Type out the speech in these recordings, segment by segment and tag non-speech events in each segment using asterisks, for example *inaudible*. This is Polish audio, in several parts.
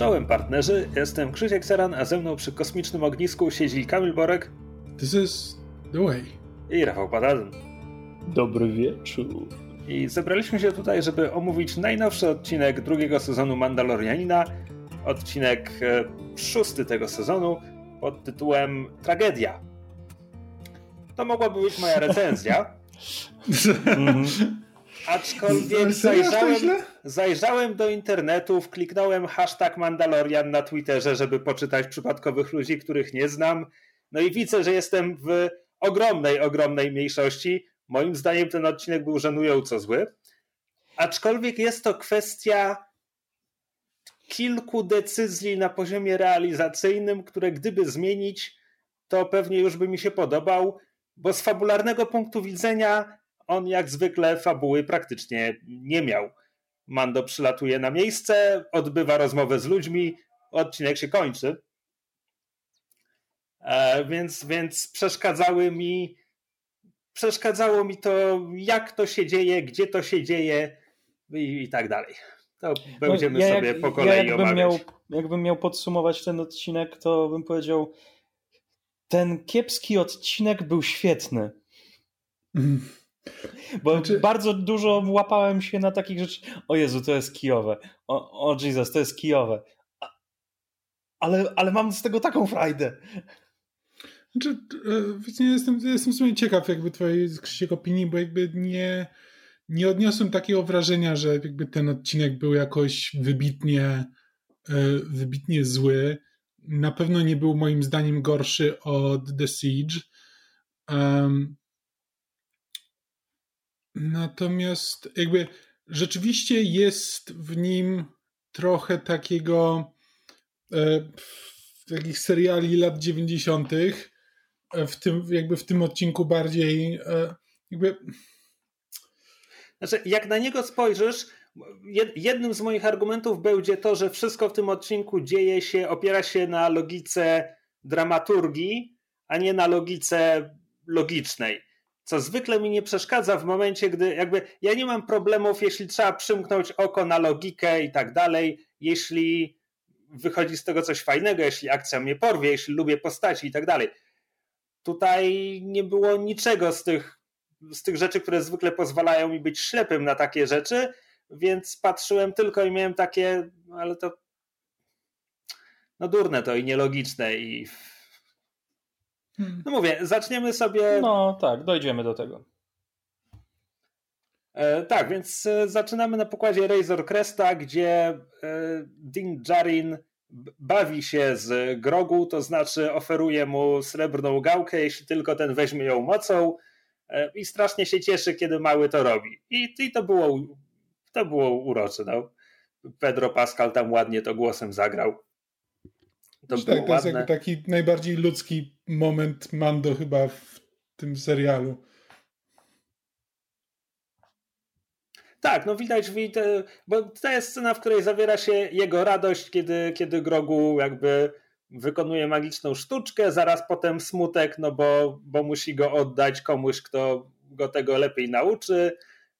Czołem partnerzy, jestem Krzysiek Seran, a ze mną przy kosmicznym ognisku siedzi Kamil Borek. This is the way. I Rafał Padalyn. Dobry wieczór. I zebraliśmy się tutaj, żeby omówić najnowszy odcinek drugiego sezonu Mandalorianina. Odcinek e, szósty tego sezonu pod tytułem Tragedia. To mogłaby być moja recenzja. *laughs* Mhm. Aczkolwiek zajrzałem, zajrzałem do internetu, kliknąłem hashtag Mandalorian na Twitterze, żeby poczytać przypadkowych ludzi, których nie znam. No i widzę, że jestem w ogromnej, ogromnej mniejszości. Moim zdaniem ten odcinek był żenująco zły. Aczkolwiek jest to kwestia kilku decyzji na poziomie realizacyjnym, które gdyby zmienić, to pewnie już by mi się podobał, bo z fabularnego punktu widzenia on jak zwykle fabuły praktycznie nie miał. Mando przylatuje na miejsce, odbywa rozmowę z ludźmi, odcinek się kończy. E, więc, więc przeszkadzały mi przeszkadzało mi to, jak to się dzieje, gdzie to się dzieje i, i tak dalej. To będziemy no, ja sobie jak, po kolei ja jakbym omawiać. Miał, jakbym miał podsumować ten odcinek, to bym powiedział, ten kiepski odcinek był świetny. Mm. Bo znaczy... bardzo dużo łapałem się na takich rzeczach. O Jezu, to jest kijowe. O, o Jesus, to jest kijowe. Ale, ale mam z tego taką frajdę. Znaczy, e, jestem, jestem w sumie ciekaw jakby twojej Krzysiek opinii, bo jakby nie, nie odniosłem takiego wrażenia, że jakby ten odcinek był jakoś wybitnie, e, wybitnie zły. Na pewno nie był moim zdaniem gorszy od The Siege. Um, Natomiast jakby rzeczywiście jest w nim trochę takiego e, takich seriali lat 90. E, w tym, jakby w tym odcinku bardziej e, jakby znaczy, jak na niego spojrzysz, jednym z moich argumentów będzie to, że wszystko w tym odcinku dzieje się, opiera się na logice dramaturgii, a nie na logice logicznej co zwykle mi nie przeszkadza w momencie, gdy jakby ja nie mam problemów, jeśli trzeba przymknąć oko na logikę i tak dalej, jeśli wychodzi z tego coś fajnego, jeśli akcja mnie porwie, jeśli lubię postaci i tak dalej. Tutaj nie było niczego z tych, z tych rzeczy, które zwykle pozwalają mi być ślepym na takie rzeczy, więc patrzyłem tylko i miałem takie, ale to no durne to i nielogiczne i. No mówię, zaczniemy sobie. No tak, dojdziemy do tego. E, tak, więc e, zaczynamy na pokładzie Razor Cresta, gdzie e, Din Djarin bawi się z Grogu, to znaczy oferuje mu srebrną gałkę, jeśli tylko ten weźmie ją mocą e, i strasznie się cieszy, kiedy mały to robi. I, i to, było, to było urocze. No. Pedro Pascal tam ładnie to głosem zagrał. To, tak, to jest taki najbardziej ludzki moment Mando chyba w tym serialu. Tak, no widać, bo to jest scena, w której zawiera się jego radość, kiedy, kiedy Grogu jakby wykonuje magiczną sztuczkę, zaraz potem smutek, no bo, bo musi go oddać komuś, kto go tego lepiej nauczy.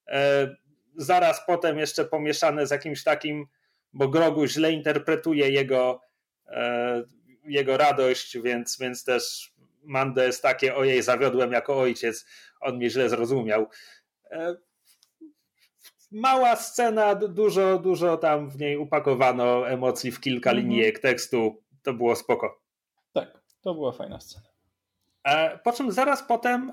E, zaraz potem jeszcze pomieszane z jakimś takim, bo Grogu źle interpretuje jego jego radość, więc, więc też Mando jest takie, ojej, zawiodłem jako ojciec, on mnie źle zrozumiał. E, mała scena, dużo, dużo tam w niej upakowano emocji w kilka mhm. linijek tekstu, to było spoko. Tak, to była fajna scena. E, po czym zaraz potem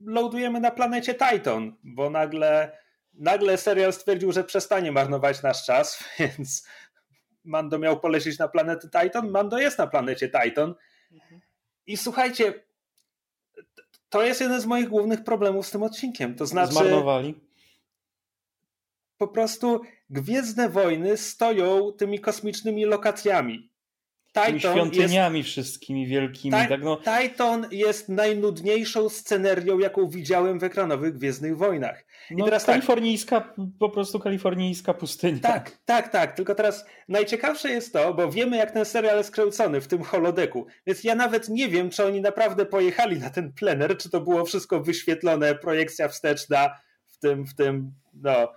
loadujemy na planecie Titan, bo nagle, nagle serial stwierdził, że przestanie marnować nasz czas, *laughs* więc Mando miał polecieć na planetę Titan. Mando jest na planecie Titan. I słuchajcie, to jest jeden z moich głównych problemów z tym odcinkiem. To znaczy. Zmarnowali. Po prostu Gwiezdne Wojny stoją tymi kosmicznymi lokacjami. Titan świątyniami jest, wszystkimi wielkimi. Ti tak no. Titan jest najnudniejszą scenerią, jaką widziałem w ekranowych Gwiezdnych Wojnach. I no, teraz tak. kalifornijska, tak, po prostu kalifornijska pustynia. Tak, tak, tak. Tylko teraz najciekawsze jest to, bo wiemy jak ten serial jest kręcony w tym holodeku, więc ja nawet nie wiem, czy oni naprawdę pojechali na ten plener, czy to było wszystko wyświetlone, projekcja wsteczna w tym, w tym, no,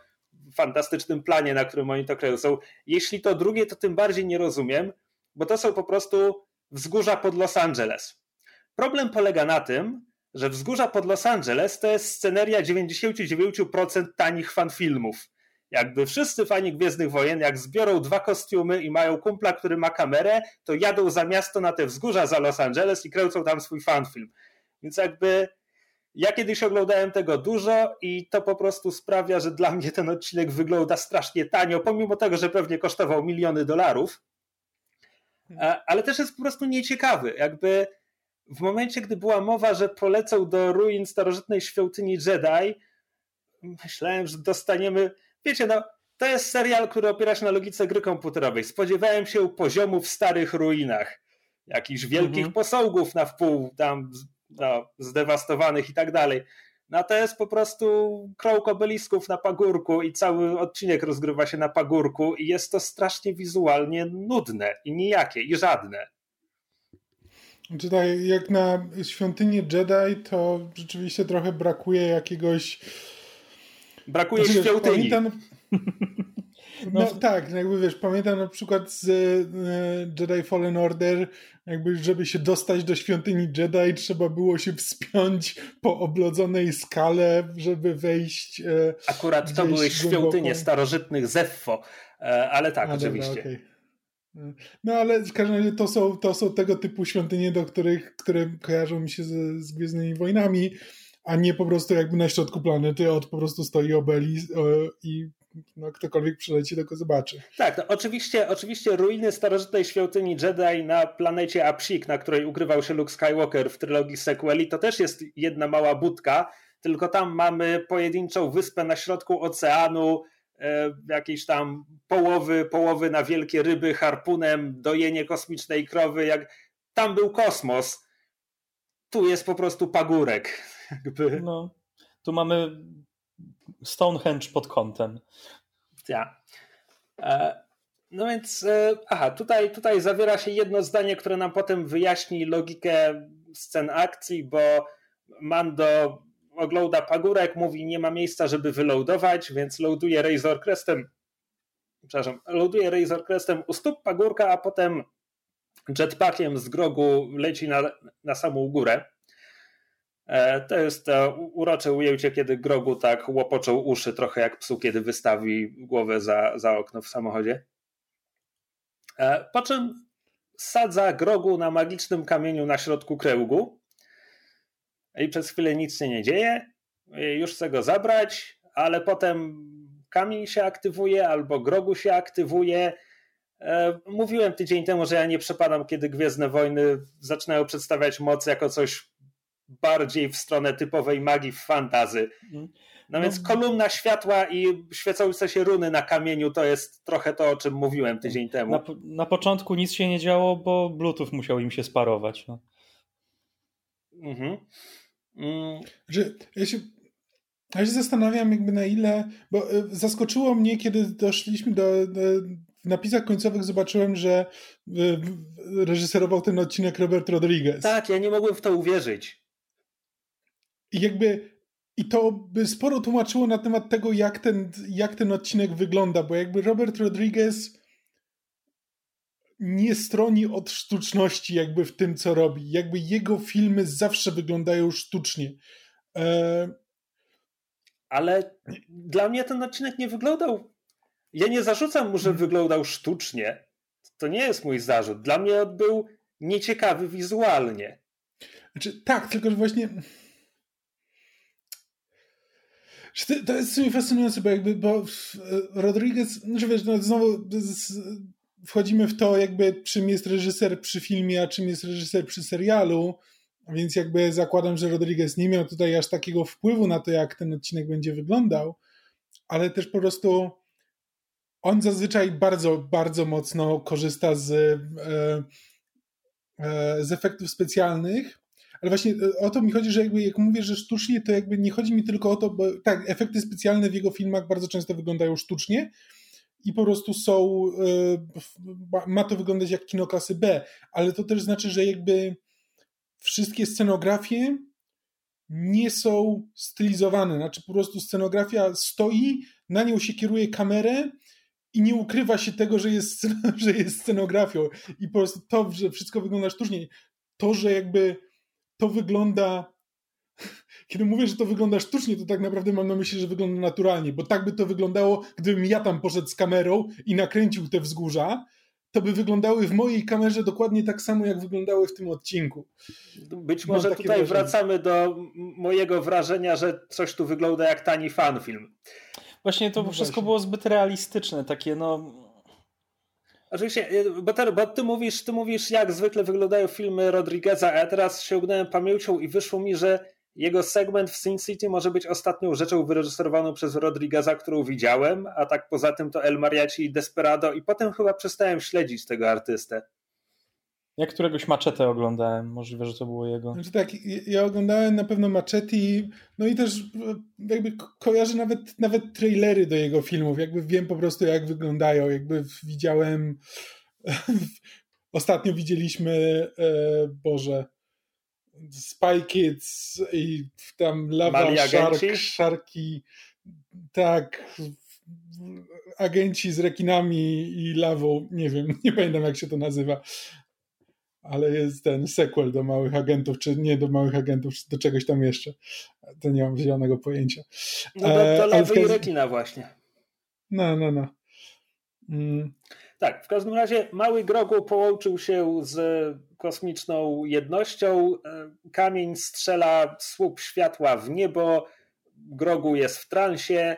fantastycznym planie, na którym oni to kręcą. Jeśli to drugie, to tym bardziej nie rozumiem, bo to są po prostu wzgórza pod Los Angeles. Problem polega na tym, że wzgórza pod Los Angeles to jest sceneria 99% tanich fanfilmów. Jakby wszyscy fani Gwiezdnych Wojen, jak zbiorą dwa kostiumy i mają kumpla, który ma kamerę, to jadą za miasto na te wzgórza za Los Angeles i kręcą tam swój fanfilm. Więc jakby ja kiedyś oglądałem tego dużo i to po prostu sprawia, że dla mnie ten odcinek wygląda strasznie tanio, pomimo tego, że pewnie kosztował miliony dolarów. Ale też jest po prostu nieciekawy. Jakby w momencie, gdy była mowa, że polecą do ruin starożytnej świątyni Jedi, myślałem, że dostaniemy. Wiecie, no, to jest serial, który opiera się na logice gry komputerowej. Spodziewałem się poziomu w starych ruinach, jakichś wielkich mhm. posągów na wpół tam no, zdewastowanych i tak dalej. No to jest po prostu krąg obelisków na pagórku i cały odcinek rozgrywa się na pagórku i jest to strasznie wizualnie nudne i nijakie i żadne. Czytaj, jak na świątynię Jedi, to rzeczywiście trochę brakuje jakiegoś. Brakuje znaczy, świątyni. Pamiętam... *laughs* No, no tak, no jakby wiesz, pamiętam na przykład z e, Jedi Fallen Order, jakby żeby się dostać do świątyni Jedi, trzeba było się wspiąć po oblodzonej skale, żeby wejść. E, Akurat to były świątynie starożytnych Zeffo, e, ale tak, A, oczywiście. Dobra, okay. No ale w każdym razie to są, to są tego typu świątynie, do których, które kojarzą mi się z, z Gwiezdnymi Wojnami, a nie po prostu jakby na środku planety od po prostu stoi obeli i no, ktokolwiek przyleci, tylko zobaczy. Tak, no, oczywiście, oczywiście ruiny starożytnej świątyni Jedi na planecie Apsik, na której ukrywał się Luke Skywalker w trylogii sequeli, to też jest jedna mała budka, tylko tam mamy pojedynczą wyspę na środku oceanu, E, jakieś tam połowy, połowy na wielkie ryby harpunem, dojenie kosmicznej krowy, jak tam był kosmos, tu jest po prostu pagórek. Jakby. No, tu mamy Stonehenge pod kątem. Ja. E, no więc, e, aha, tutaj, tutaj zawiera się jedno zdanie, które nam potem wyjaśni logikę scen akcji, bo Mando ogląda pagórek, mówi nie ma miejsca, żeby wyloadować, więc loaduje Razor Crestem, przepraszam, loaduje Razor Crestem u stóp pagórka, a potem jetpackiem z grogu leci na, na samą górę. E, to jest to urocze ujęcie, kiedy grogu tak łopoczą uszy, trochę jak psu, kiedy wystawi głowę za, za okno w samochodzie. E, po czym sadza grogu na magicznym kamieniu na środku kręgu i przez chwilę nic się nie dzieje, już chcę go zabrać, ale potem kamień się aktywuje albo grogu się aktywuje. E, mówiłem tydzień temu, że ja nie przepadam, kiedy Gwiezdne Wojny zaczynają przedstawiać moc jako coś bardziej w stronę typowej magii w fantazy. Mhm. No więc no. kolumna światła i świecące się runy na kamieniu to jest trochę to, o czym mówiłem tydzień temu. Na, na początku nic się nie działo, bo Bluetooth musiał im się sparować. No. Mhm. Mm. Że ja się, ja się zastanawiam, jakby na ile. Bo e, zaskoczyło mnie, kiedy doszliśmy do, do w napisach końcowych zobaczyłem, że e, reżyserował ten odcinek Robert Rodriguez. Tak, ja nie mogłem w to uwierzyć. I jakby i to by sporo tłumaczyło na temat tego, jak ten, jak ten odcinek wygląda, bo jakby Robert Rodriguez nie stroni od sztuczności jakby w tym, co robi. Jakby jego filmy zawsze wyglądają sztucznie. E... Ale dla mnie ten odcinek nie wyglądał. Ja nie zarzucam mu, że hmm. wyglądał sztucznie. To nie jest mój zarzut. Dla mnie on był nieciekawy wizualnie. Znaczy, tak, tylko że właśnie. To jest w sumie fascynujące, bo jakby, bo Rodriguez, że znaczy wiesz, no znowu wchodzimy w to, jakby czym jest reżyser przy filmie, a czym jest reżyser przy serialu. Więc jakby zakładam, że Rodriguez nie miał tutaj aż takiego wpływu na to, jak ten odcinek będzie wyglądał, ale też po prostu on zazwyczaj bardzo, bardzo mocno korzysta z, e, e, z efektów specjalnych. Ale właśnie e, o to mi chodzi, że jakby jak mówię, że sztucznie, to jakby nie chodzi mi tylko o to, bo tak, efekty specjalne w jego filmach bardzo często wyglądają sztucznie, i po prostu są, e, ma to wyglądać jak kino klasy B, ale to też znaczy, że jakby wszystkie scenografie nie są stylizowane, znaczy po prostu scenografia stoi na nią się kieruje kamerę i nie ukrywa się tego, że jest, *laughs* że jest scenografią. I po prostu to, że wszystko wygląda sztucznie, to, że jakby to wygląda kiedy mówię, że to wygląda sztucznie, to tak naprawdę mam na myśli, że wygląda naturalnie, bo tak by to wyglądało, gdybym ja tam poszedł z kamerą i nakręcił te wzgórza, to by wyglądały w mojej kamerze dokładnie tak samo, jak wyglądały w tym odcinku. Być może tutaj wrażenie. wracamy do mojego wrażenia, że coś tu wygląda jak tani fanfilm. Właśnie to no wszystko właśnie. było zbyt realistyczne, takie no... Oczywiście, y, bo, te, bo ty, mówisz, ty mówisz, jak zwykle wyglądają filmy Rodrigueza, a ja teraz sięgnąłem pamięcią i wyszło mi, że jego segment w Sin City może być ostatnią rzeczą wyreżyserowaną przez Rodrigueza, którą widziałem, a tak poza tym to El Mariachi i Desperado i potem chyba przestałem śledzić tego artystę. Ja któregoś Machete oglądałem, możliwe, że to było jego. Znaczy tak, ja oglądałem na pewno Machete, no i też jakby kojarzę nawet, nawet trailery do jego filmów, jakby wiem po prostu jak wyglądają, jakby widziałem *laughs* ostatnio widzieliśmy e, Boże Spy Kids i tam Lava Shark, Sharki, tak, agenci z rekinami i lawą, nie wiem, *laughs* nie pamiętam jak się to nazywa, ale jest ten sequel do Małych Agentów, czy nie do Małych Agentów, czy do czegoś tam jeszcze. To nie mam zielonego pojęcia. No do, do lawy i rekina właśnie. No, no, no. Mm. Tak, w każdym razie mały Grogu połączył się z kosmiczną jednością. E, kamień strzela słup światła w niebo, Grogu jest w transie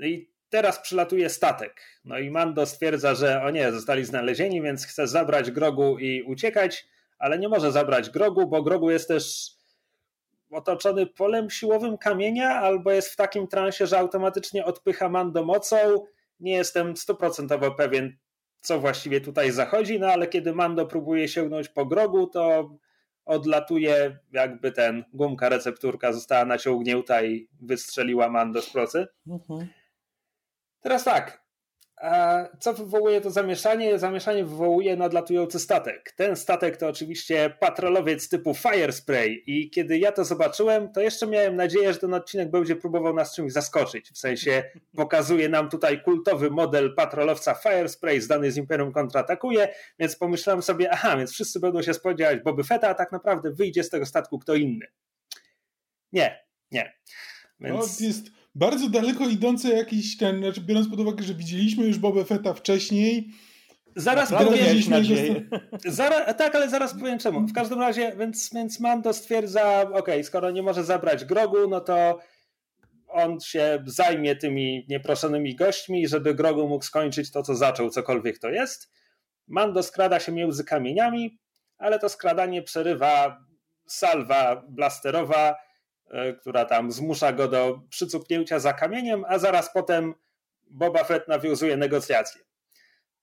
i teraz przylatuje statek. No i Mando stwierdza, że o nie, zostali znalezieni, więc chce zabrać Grogu i uciekać, ale nie może zabrać Grogu, bo Grogu jest też otoczony polem siłowym kamienia, albo jest w takim transie, że automatycznie odpycha Mando mocą. Nie jestem stuprocentowo pewien, co właściwie tutaj zachodzi, no ale kiedy Mando próbuje sięgnąć po grogu, to odlatuje jakby ten gumka recepturka została naciągnięta i wystrzeliła Mando z procy. Mhm. Teraz tak, co wywołuje to zamieszanie? Zamieszanie wywołuje nadlatujący statek. Ten statek to oczywiście patrolowiec typu Fire Spray i kiedy ja to zobaczyłem, to jeszcze miałem nadzieję, że ten odcinek będzie próbował nas czymś zaskoczyć. W sensie *laughs* pokazuje nam tutaj kultowy model patrolowca Fire Spray zdany z Imperium kontratakuje, więc pomyślałem sobie, aha, więc wszyscy będą się spodziewać Boby Fetta, a tak naprawdę wyjdzie z tego statku kto inny. Nie, nie. Więc... No, jest bardzo daleko idące jakiś ten, znaczy biorąc pod uwagę, że widzieliśmy już Boba Fetta wcześniej. Zaraz powiem. *laughs* Zaraz, tak, ale zaraz powiem czemu. W każdym razie, więc, więc Mando stwierdza, ok, skoro nie może zabrać Grogu, no to on się zajmie tymi nieproszonymi gośćmi, żeby Grogu mógł skończyć to, co zaczął, cokolwiek to jest. Mando skrada się między kamieniami, ale to skradanie przerywa salwa blasterowa, która tam zmusza go do przycupnięcia za kamieniem, a zaraz potem Boba Fett nawiązuje negocjacje.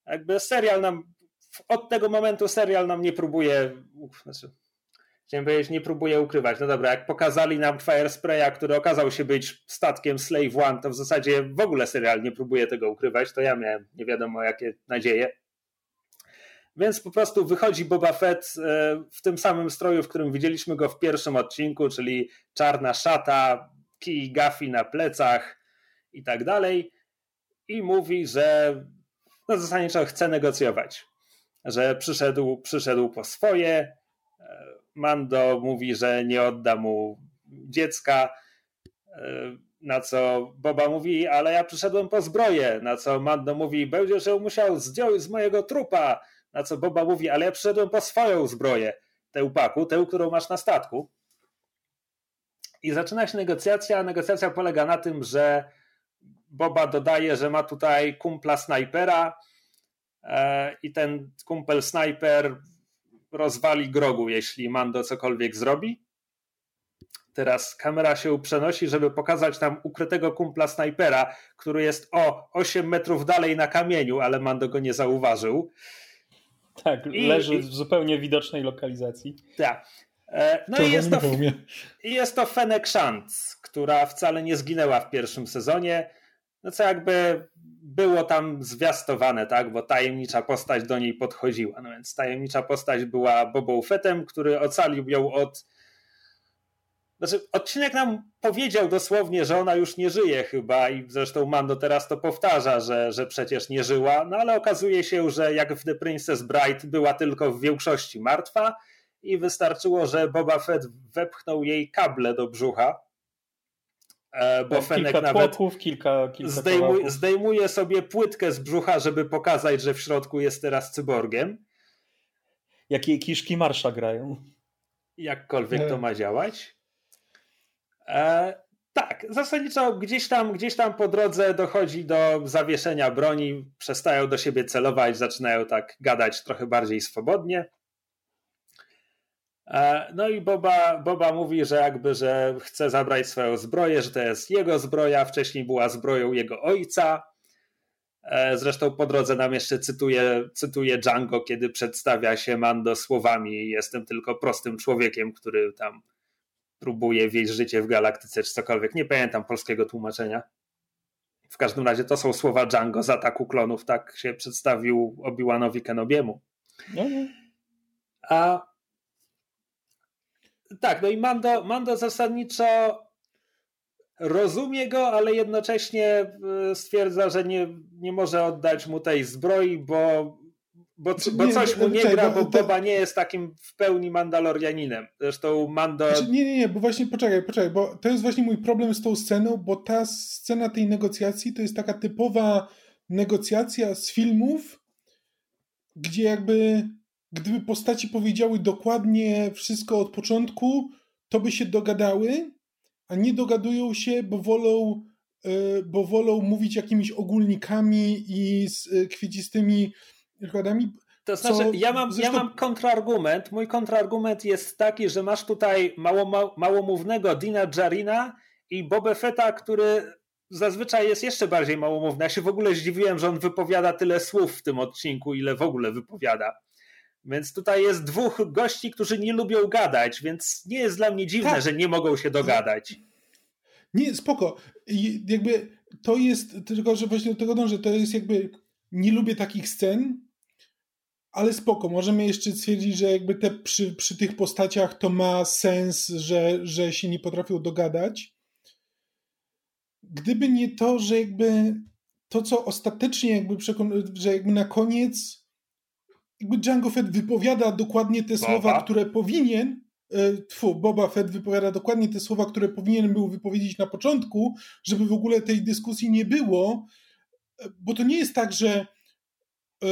Jakby serial nam, od tego momentu serial nam nie próbuje, znaczy, chciałem powiedzieć, nie próbuje ukrywać. No dobra, jak pokazali nam Fire Spraya, który okazał się być statkiem Slave One, to w zasadzie w ogóle serial nie próbuje tego ukrywać, to ja miałem nie wiadomo jakie nadzieje. Więc po prostu wychodzi Boba Fett e, w tym samym stroju, w którym widzieliśmy go w pierwszym odcinku, czyli czarna szata, kij gafi na plecach i tak dalej. I mówi, że no zasadniczo chce negocjować. Że przyszedł, przyszedł po swoje. E, Mando mówi, że nie odda mu dziecka. E, na co Boba mówi, ale ja przyszedłem po zbroję. Na co Mando mówi, będziesz ją musiał zdjąć z mojego trupa. Na co Boba mówi, ale ja przyszedłem po swoją zbroję, tę upaku, tę, którą masz na statku. I zaczyna się negocjacja. Negocjacja polega na tym, że Boba dodaje, że ma tutaj kumpla snajpera e, i ten kumpel snajper rozwali grogu, jeśli Mando cokolwiek zrobi. Teraz kamera się przenosi, żeby pokazać nam ukrytego kumpla snajpera, który jest o 8 metrów dalej na kamieniu, ale Mando go nie zauważył. Tak, I, leży w zupełnie widocznej lokalizacji. Tak. E, no i jest to, jest to Fennec Shantz, która wcale nie zginęła w pierwszym sezonie. No co jakby było tam zwiastowane, tak, bo tajemnicza postać do niej podchodziła. No więc tajemnicza postać była Bobą Fettem, który ocalił ją od Znaczy, odcinek nam powiedział dosłownie, że ona już nie żyje chyba i zresztą Mando teraz to powtarza, że, że przecież nie żyła, no ale okazuje się, że jak w The Princess Bride była tylko w większości martwa i wystarczyło, że Boba Fett wepchnął jej kable do brzucha, e, bo Fenek kilka nawet kilka, kilka zdejmuj, zdejmuje sobie płytkę z brzucha, żeby pokazać, że w środku jest teraz cyborgiem. Jakie kiszki marsza grają. Jakkolwiek to e. ma działać. E, tak, zasadniczo gdzieś tam, gdzieś tam po drodze dochodzi do zawieszenia broni, przestają do siebie celować, zaczynają tak gadać trochę bardziej swobodnie. E, no i Boba, Boba mówi, że jakby, że chce zabrać swoją zbroję, że to jest jego zbroja, wcześniej była zbroją jego ojca. E, zresztą po drodze nam jeszcze cytuje, cytuje Django, kiedy przedstawia się Mando słowami jestem tylko prostym człowiekiem, który tam próbuje wieść życie w galaktyce czy cokolwiek. Nie pamiętam polskiego tłumaczenia. W każdym razie to są słowa Django z ataku klonów, tak się przedstawił Obi-Wanowi Kenobiemu. No, no. A tak, no i Mando, Mando zasadniczo rozumie go, ale jednocześnie e, stwierdza, że nie, nie może oddać mu tej zbroi, bo bo, bo coś mu nie gra, bo Boba nie jest takim w pełni Mandalorianinem. Zresztą Mando... Znaczy, nie, nie, nie, bo właśnie poczekaj, poczekaj, bo to jest właśnie mój problem z tą sceną, bo ta scena tej negocjacji to jest taka typowa negocjacja z filmów, gdzie jakby gdyby postaci powiedziały dokładnie wszystko od początku, to by się dogadały, a nie dogadują się, bo wolą, e, bo wolą mówić jakimiś ogólnikami i z e, kwiecistymi przykładami. To znaczy, co, ja, mam, zresztą... ja mam kontrargument. Mój kontrargument jest taki, że masz tutaj mało, małomównego Dina Jarina i Boba Fetta, który zazwyczaj jest jeszcze bardziej małomówny. Ja się w ogóle zdziwiłem, że on wypowiada tyle słów w tym odcinku, ile w ogóle wypowiada. Więc tutaj jest dwóch gości, którzy nie lubią gadać, więc nie jest dla mnie dziwne, tak. że nie mogą się dogadać. Nie, spoko. I jakby to jest, tylko że właśnie do tego dążę, to jest jakby nie lubię takich scen, ale spoko, możemy jeszcze stwierdzić, że jakby te przy, przy tych postaciach to ma sens, że, że się nie potrafią dogadać. Gdyby nie to, że jakby to, co ostatecznie jakby przekon- że jakby na koniec jakby Django Fett wypowiada dokładnie te Boba. słowa, które powinien e, Tfu, Boba Fett wypowiada dokładnie te słowa, które powinien był wypowiedzieć na początku, żeby w ogóle tej dyskusji nie było, e, bo to nie jest tak, że e,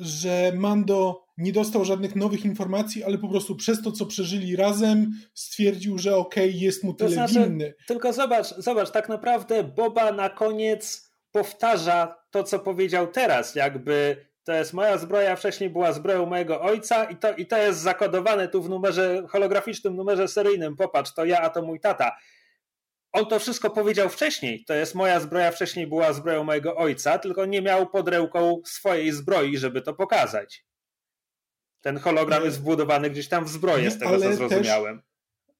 że Mando nie dostał żadnych nowych informacji, ale po prostu przez to, co przeżyli razem, stwierdził, że okej, okay, jest mu tyle to znaczy, winny. Tylko zobacz, zobacz, tak naprawdę Boba na koniec powtarza to, co powiedział teraz, jakby to jest moja zbroja, wcześniej była zbroją mojego ojca i to, i to jest zakodowane tu w numerze holograficznym, numerze seryjnym. Popatrz, to ja, a to mój tata on to wszystko powiedział wcześniej. To jest moja zbroja, wcześniej była zbroją mojego ojca, tylko nie miał pod ręką swojej zbroi, żeby to pokazać. Ten hologram jest wbudowany gdzieś tam w zbroję, z tego co zrozumiałem. Też,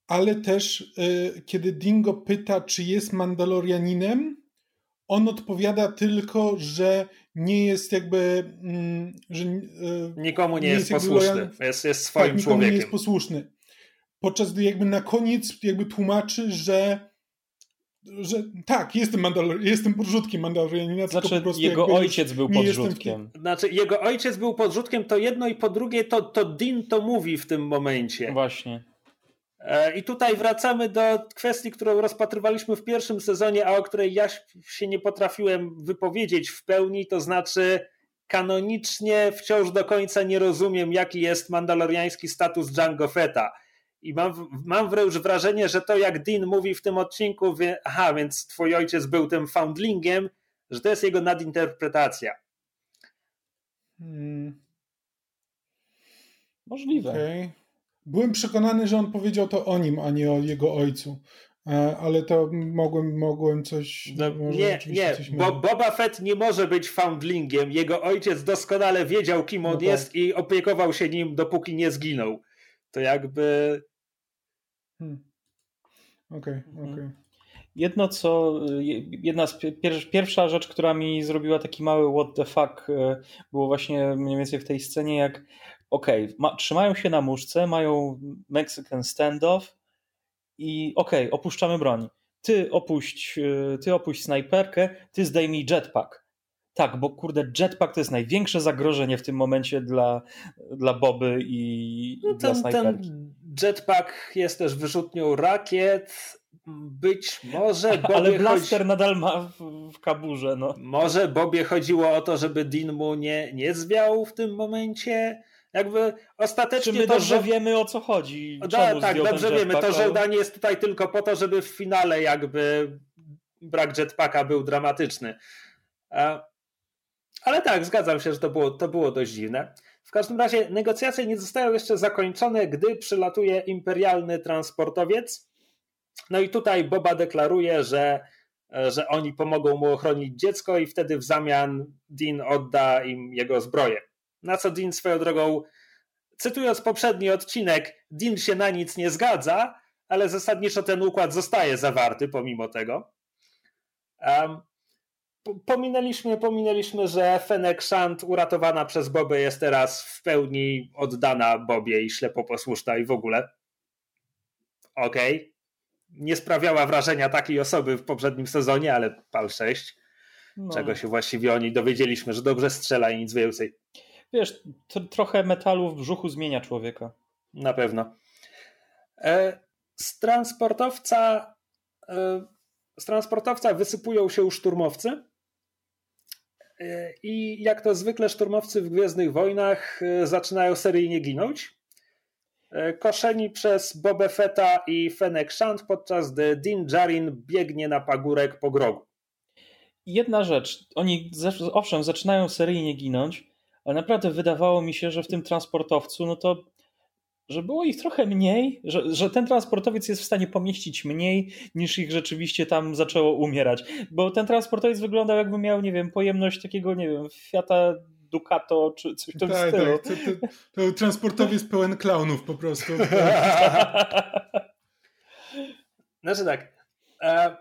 ale też, y, kiedy Dingo pyta, czy jest Mandalorianinem, on odpowiada tylko, że nie jest jakby. Mm, że, y, nikomu nie, nie jest, jest posłuszny. Jest, jest swoim tak, człowiekiem. nie jest posłuszny. Podczas gdy jakby na koniec jakby tłumaczy, że że tak, jestem, Mandalor jestem podrzutkiem Mandalorianina, znaczy, po prostu jego ojciec był podrzutkiem. Znaczy, jego ojciec był podrzutkiem, to jedno i po drugie to, to Din to mówi w tym momencie. Właśnie. E, I tutaj wracamy do kwestii, którą rozpatrywaliśmy w pierwszym sezonie, a o której ja się nie potrafiłem wypowiedzieć w pełni, to znaczy kanonicznie wciąż do końca nie rozumiem, jaki jest mandaloriański status Django Fetta i mam, mam wręcz wrażenie, że to jak Dean mówi w tym odcinku, wie, aha, więc twój ojciec był tym foundlingiem, że to jest jego nadinterpretacja. Hmm. Możliwe. Okay. Byłem przekonany, że on powiedział to o nim, a nie o jego ojcu. E, ale to mogłem, mogłem coś. No, nie, nie, coś bo Boba Fett nie może być foundlingiem. Jego ojciec doskonale wiedział, kim on no tak. jest i opiekował się nim, dopóki nie zginął. To jakby Hmm. Okej, okay, mhm. okej. Okay. Jedno co, jedna z pier, pierwsza rzecz, która mi zrobiła taki mały what the fuck, e, było właśnie mniej więcej w tej scenie, jak okej, okay, trzymają się na muszce, mają Mexican standoff i okej, okay, opuszczamy broń. Ty opuść, y, ty opuść snajperkę, ty zdejmij jetpack. Tak, bo kurde, jetpack to jest największe zagrożenie w tym momencie dla, dla Boby i no ten, dla snajperki. Ten jetpack jest też wyrzutnią rakiet, być może *laughs* Bobie Ale blaster chodzi... nadal ma w, w, kaburze. No. Może Bobie chodziło o to, żeby Dean mu nie, nie zwiał w tym momencie. Jakby ostatecznie. Czy my to, dobrze że... wiemy o co chodzi? Da, tak, dobrze wiemy. To żądanie jest tutaj tylko po to, żeby w finale jakby brak jetpacka był dramatyczny. Ale tak, zgadzam się, że to było, to było dość dziwne. W każdym razie negocjacje nie zostają jeszcze zakończone, gdy przylatuje imperialny transportowiec no i tutaj Boba deklaruje, że, że oni pomogą mu ochronić dziecko i wtedy w zamian Dean odda im jego zbroję. Na co Dean swoją drogą, cytując poprzedni odcinek, Dean się na nic nie zgadza, ale zasadniczo ten układ zostaje zawarty pomimo tego. Um, pominęliśmy, pominęliśmy, że Fennec Shand uratowana przez Bobę jest teraz w pełni oddana Bobie i ślepo posłuszna i w ogóle. Okej. Okay nie sprawiała wrażenia takiej osoby w poprzednim sezonie, ale PAL 6, no. czego się właściwie o niej dowiedzieliśmy, że dobrze strzela i nic więcej. Wiesz, trochę metalu w brzuchu zmienia człowieka. Na pewno. E, z transportowca e, z transportowca wysypują się szturmowcy i jak to zwykle szturmowcy w Gwiezdnych Wojnach e, zaczynają seryjnie ginąć. E, koszeni przez Boba Fetta i Fennec Shand, podczas gdy Din Djarin biegnie na pagórek po grogu. Jedna rzecz, oni owszem zaczynają seryjnie ginąć, ale naprawdę wydawało mi się, że w tym transportowcu, no to że było ich trochę mniej, że, że ten transportowiec jest w stanie pomieścić mniej niż ich rzeczywiście tam zaczęło umierać. Bo ten transportowiec wyglądał jakby miał, nie wiem, pojemność takiego, nie wiem, Fiata Ducato czy coś w tym tak, stylu. Tak. To, to, to transportowiec pełen klaunów po prostu. *laughs* znaczy tak. E...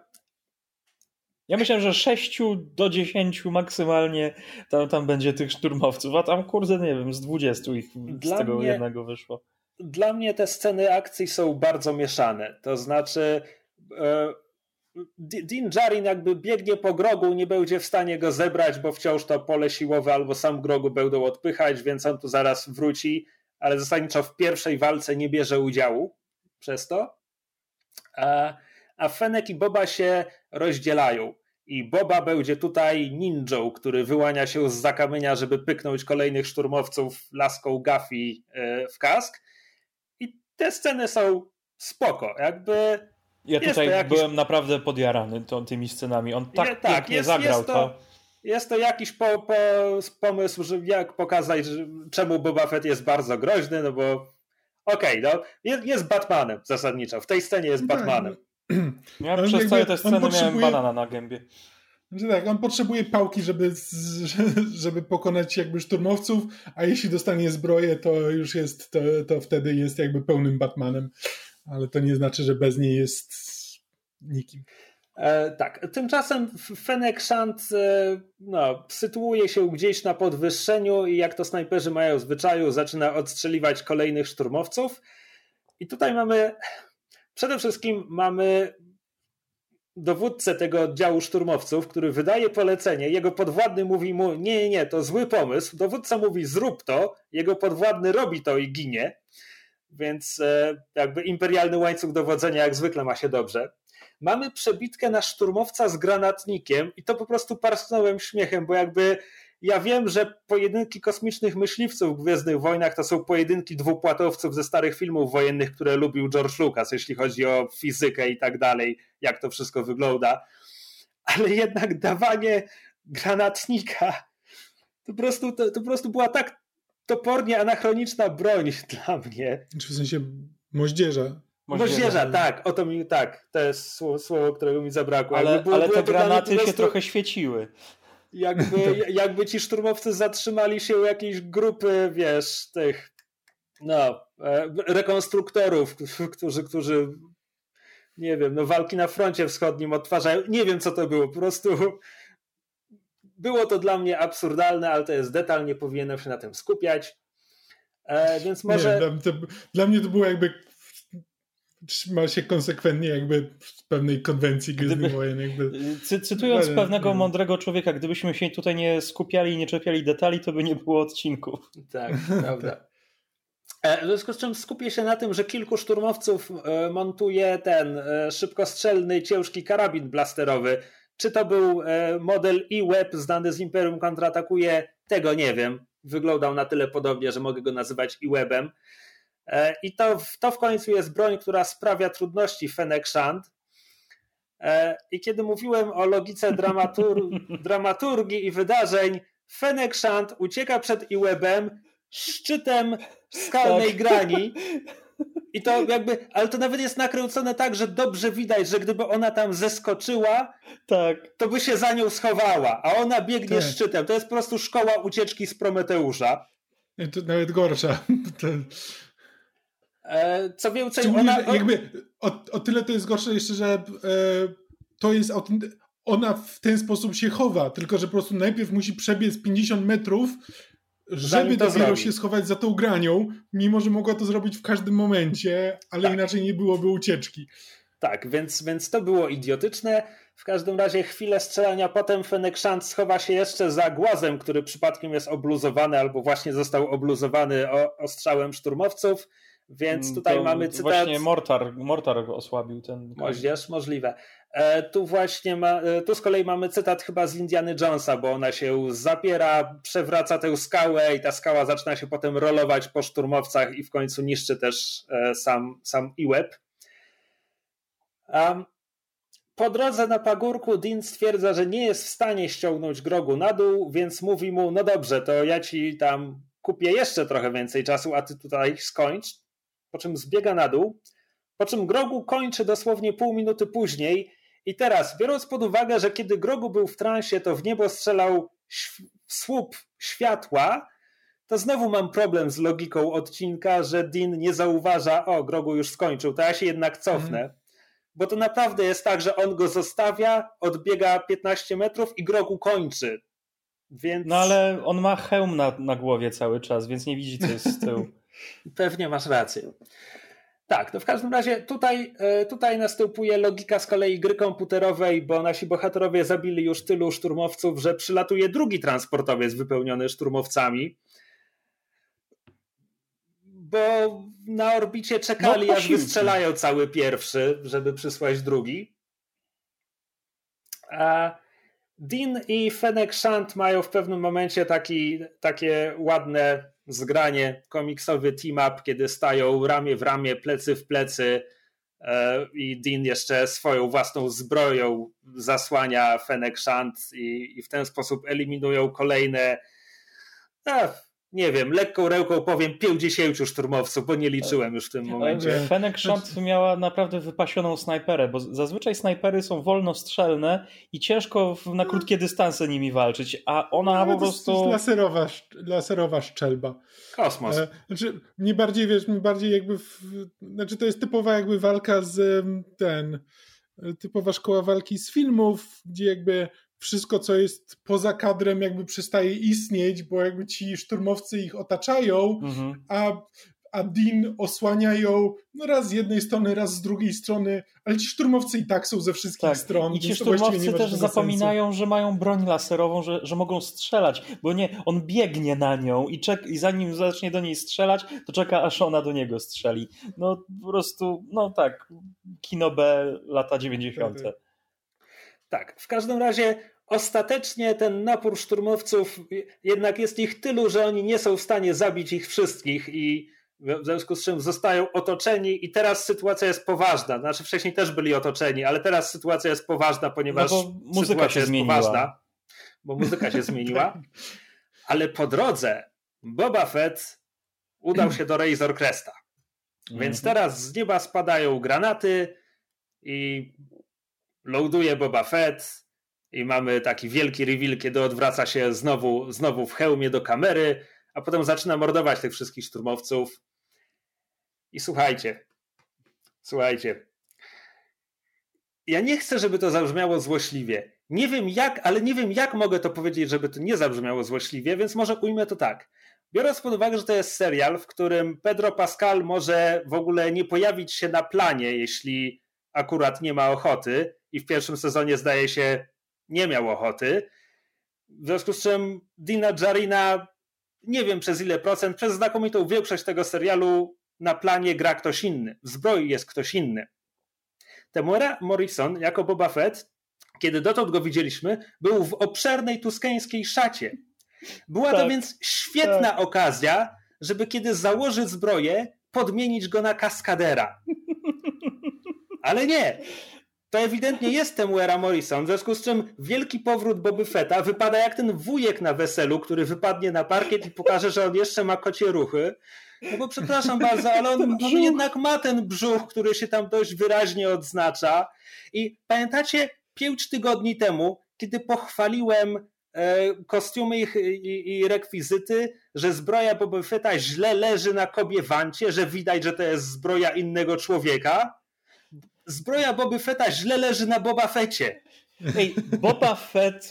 Ja myślę, że 6 do 10 maksymalnie tam, tam będzie tych szturmowców, a tam kurde nie wiem, z 20 ich Dla z tego mnie... jednego wyszło. Dla mnie te sceny akcji są bardzo mieszane. To znaczy, e, Dean Jarin jakby biegnie po grogu, nie będzie w stanie go zebrać, bo wciąż to pole siłowe albo sam grogu będą odpychać, więc on tu zaraz wróci, ale zasadniczo w pierwszej walce nie bierze udziału przez to. A, a Fenek i Boba się rozdzielają. I Boba będzie tutaj ninją, który wyłania się z zakamienia, żeby pyknąć kolejnych szturmowców laską Gafi e, w kask. Te sceny są spoko. Jakby ja tutaj jakiś... byłem naprawdę podjarany tą, tymi scenami. On tak, Nie, tak jest, zagrał jest to, to. Jest to jakiś po, po, pomysł, że jak pokazać, że, czemu Boba Fett jest bardzo groźny, no bo okej, okay, no, jest, jest, Batmanem zasadniczo. W tej scenie jest tak, Batmanem. *clears throat* Ja przez całe te sceny potrzebuje... miałem banana na gębie. Tak, on potrzebuje pałki, żeby, żeby pokonać jakby szturmowców, a jeśli dostanie zbroję, to już jest, to, to wtedy jest jakby pełnym Batmanem ale to nie znaczy, że bez niej jest nikim. E, tak, tymczasem Fenek Shant e, no, sytuuje się gdzieś na podwyższeniu i jak to snajperzy mają zwyczaju, zaczyna odstrzeliwać kolejnych szturmowców. I tutaj mamy, przede wszystkim mamy dowódcę tego oddziału szturmowców, który wydaje polecenie, jego podwładny mówi mu nie, nie, nie, to zły pomysł, dowódca mówi zrób to, jego podwładny robi to i ginie. Więc e, jakby imperialny łańcuch dowodzenia jak zwykle ma się dobrze. Mamy przebitkę na szturmowca z granatnikiem i to po prostu parsknąłem śmiechem, bo jakby ja wiem, że pojedynki kosmicznych myśliwców w Gwiezdnych Wojnach to są pojedynki dwupłatowców ze starych filmów wojennych, które lubił George Lucas, jeśli chodzi o fizykę i tak dalej, jak to wszystko wygląda. Ale jednak dawanie granatnika to po prostu, to, to po prostu była tak topornie anachroniczna broń *laughs* dla mnie. Czy w sensie moździerza? Moździerza, moździerza tak, o to mi, tak, to jest słowo, słowo którego mi zabrakło. Ale, było, ale te granaty się trochę świeciły. Jakby, jakby ci szturmowcy zatrzymali się u jakiejś grupy, wiesz, tych no, e, rekonstruktorów, którzy, którzy nie wiem, no walki na froncie wschodnim odtwarzają. Nie wiem, co to było. Po prostu było to dla mnie absurdalne, ale to jest detal, nie powinienem się na tym skupiać. E, więc może. Nie, dla, to, dla mnie to było jakby trzyma się konsekwentnie jakby z pewnej konwencji Gwiezdnych Wojen. Jakby. Cy, cytując Ale, pewnego nie. mądrego człowieka, gdybyśmy się tutaj nie skupiali i nie czepiali detali, to by nie było odcinków. Tak, *laughs* prawda. E, w związku z czym skupię się na tym, że kilku szturmowców e, montuje ten e, szybkostrzelny, ciężki karabin blasterowy. Czy to był model E-Web znany z Imperium kontratakuje? Tego nie wiem. Wyglądał na tyle podobnie, że mogę go nazywać E-Webem. I to, to w końcu jest broń, która sprawia trudności Fennec Shand. I kiedy mówiłem o logice dramatur *laughs* dramaturgii i wydarzeń, Fennec Shand ucieka przed E-Webem szczytem skalnej tak. grani. *laughs* I to jakby, ale to nawet jest nakręcone tak, że dobrze widać, że gdyby ona tam zeskoczyła, tak. to by się za nią schowała, a ona biegnie tak. szczytem. To jest po prostu szkoła ucieczki z Prometeusza. I to nawet gorsza. *laughs* E, co więcej, ona... Jakby o, o, tyle to jest gorsze jeszcze, że e, to jest ona w ten sposób się chowa, tylko że po prostu najpierw musi przebiec 50 metrów, żeby dopiero się schować za tą granią, mimo że mogła to zrobić w każdym momencie, ale tak. inaczej nie byłoby ucieczki. Tak, więc, więc to było idiotyczne. W każdym razie chwilę strzelania, potem Fennec Shand schowa się jeszcze za głazem, który przypadkiem jest obluzowany albo właśnie został obluzowany ostrzałem szturmowców. Więc mm, tutaj to mamy cytat. Właśnie Mortar, Mortar osłabił ten. Moździerz, możliwe. E, tu właśnie ma, e, tu z kolei mamy cytat chyba z Indiany Jonesa, bo ona się zapiera, przewraca tę skałę i ta skała zaczyna się potem rolować po szturmowcach i w końcu niszczy też e, sam, sam Iweb. Um, po drodze na pagórku Dean stwierdza, że nie jest w stanie ściągnąć grogu na dół, więc mówi mu, no dobrze, to ja ci tam kupię jeszcze trochę więcej czasu, a ty tutaj skończ. Po czym zbiega na dół, po czym grogu kończy dosłownie pół minuty później i teraz, biorąc pod uwagę, że kiedy Grogu był w transie, to w niebo strzelał słup światła, to znowu mam problem z logiką odcinka, że Dean nie zauważa, o, Grogu już skończył, to ja się jednak cofnę. Mhm. Bo to naprawdę jest tak, że on go zostawia, odbiega 15 metrów i Grogu kończy. Więc... No ale on ma hełm na, na głowie cały czas, więc nie widzi, co jest z tyłu. *laughs* Pewnie masz rację. Tak, to w każdym razie tutaj, e, tutaj następuje logika z kolei gry komputerowej, bo nasi bohaterowie zabili już tylu szturmowców, że przylatuje drugi transportowiec wypełniony szturmowcami. Bo na orbicie czekali, no, aż wystrzelają cały pierwszy, żeby przysłać drugi. A Dean i Fennec Shant mają w pewnym momencie taki, takie ładne zgranie, komiksowy team-up, kiedy stają ramię w ramię, plecy w plecy e, i Dean jeszcze swoją własną zbroją zasłania Fennec Shant i, i w ten sposób eliminują kolejne nie wiem, lekką ręką powiem 50 szturmowców, bo nie liczyłem już w tym momencie. Fennec Shant miała naprawdę wypasioną snajperę, bo zazwyczaj snajpery są wolnostrzelne i ciężko na krótkie dystanse nimi walczyć, a ona no, po prostu... To jest laserowa, laserowa szczelba. Kosmos. E, znaczy, mnie bardziej, wiesz, mnie bardziej jakby... W, znaczy, to jest typowa jakby walka z ten... Typowa szkoła walki z filmów, gdzie jakby wszystko, co jest poza kadrem, jakby przestaje istnieć, bo jakby ci szturmowcy ich otaczają, mhm. a, a Dean osłaniają no raz z jednej strony, raz z drugiej strony, ale ci szturmowcy i tak są ze wszystkich tak. stron. I ci szturmowcy też zapominają, sensu. że mają broń laserową, że, że mogą strzelać, bo nie, on biegnie na nią i, czek, i zanim zacznie do niej strzelać, to czeka, aż ona do niego strzeli. No po prostu, no tak, kino B lata 90. Tak, tak, w każdym razie ostatecznie ten napór szturmowców jednak jest ich tylu, że oni nie są w stanie zabić ich wszystkich i w związku z czym zostają otoczeni i teraz sytuacja jest poważna. Znaczy wcześniej też byli otoczeni, ale teraz sytuacja jest poważna, ponieważ no muzyka sytuacja się jest zmieniła. poważna, bo muzyka się zmieniła. *laughs* Ale po drodze Boba Fett udał się do Razor Cresta. Więc mhm. teraz z nieba spadają granaty i loaduje Boba Fett i mamy taki wielki reveal, kiedy odwraca się znowu, znowu w hełmie do kamery, a potem zaczyna mordować tych wszystkich szturmowców. I słuchajcie, słuchajcie. Ja nie chcę, żeby to zabrzmiało złośliwie. Nie wiem jak, ale nie wiem jak mogę to powiedzieć, żeby to nie zabrzmiało złośliwie, więc może ujmę to tak. biorąc pod uwagę, że to jest serial, w którym Pedro Pascal może w ogóle nie pojawić się na planie, jeśli akurat nie ma ochoty i w pierwszym sezonie zdaje się nie miał ochoty, w związku z czym Dina Jarina nie wiem przez ile procent, przez znakomitą większość tego serialu na planie gra ktoś inny. W zbroi jest ktoś inny. Temuera Morrison jako Boba Fett, kiedy dotąd go widzieliśmy, był w obszernej tuskeńskiej szacie. Była tak, to więc świetna tak. okazja, żeby kiedy założy zbroję, podmienić go na kaskadera. *laughs* Ale nie. To ewidentnie jest Temuera Morrison, w związku z czym wielki powrót Boby Fetta wypada jak ten wujek na weselu, który wypadnie na parkiet i pokaże, że on jeszcze ma kocie ruchy. No bo przepraszam bardzo, ale on, on jednak ma ten brzuch, który się tam dość wyraźnie odznacza. I pamiętacie, pięć tygodni temu, kiedy pochwaliłem e, kostiumy i, i, i, rekwizyty, że zbroja Boba Fetta źle leży na kobie wancie, że widać, że to jest zbroja innego człowieka. Zbroja Boba Fetta źle leży na Boba Fecie. Ej, Boba Fett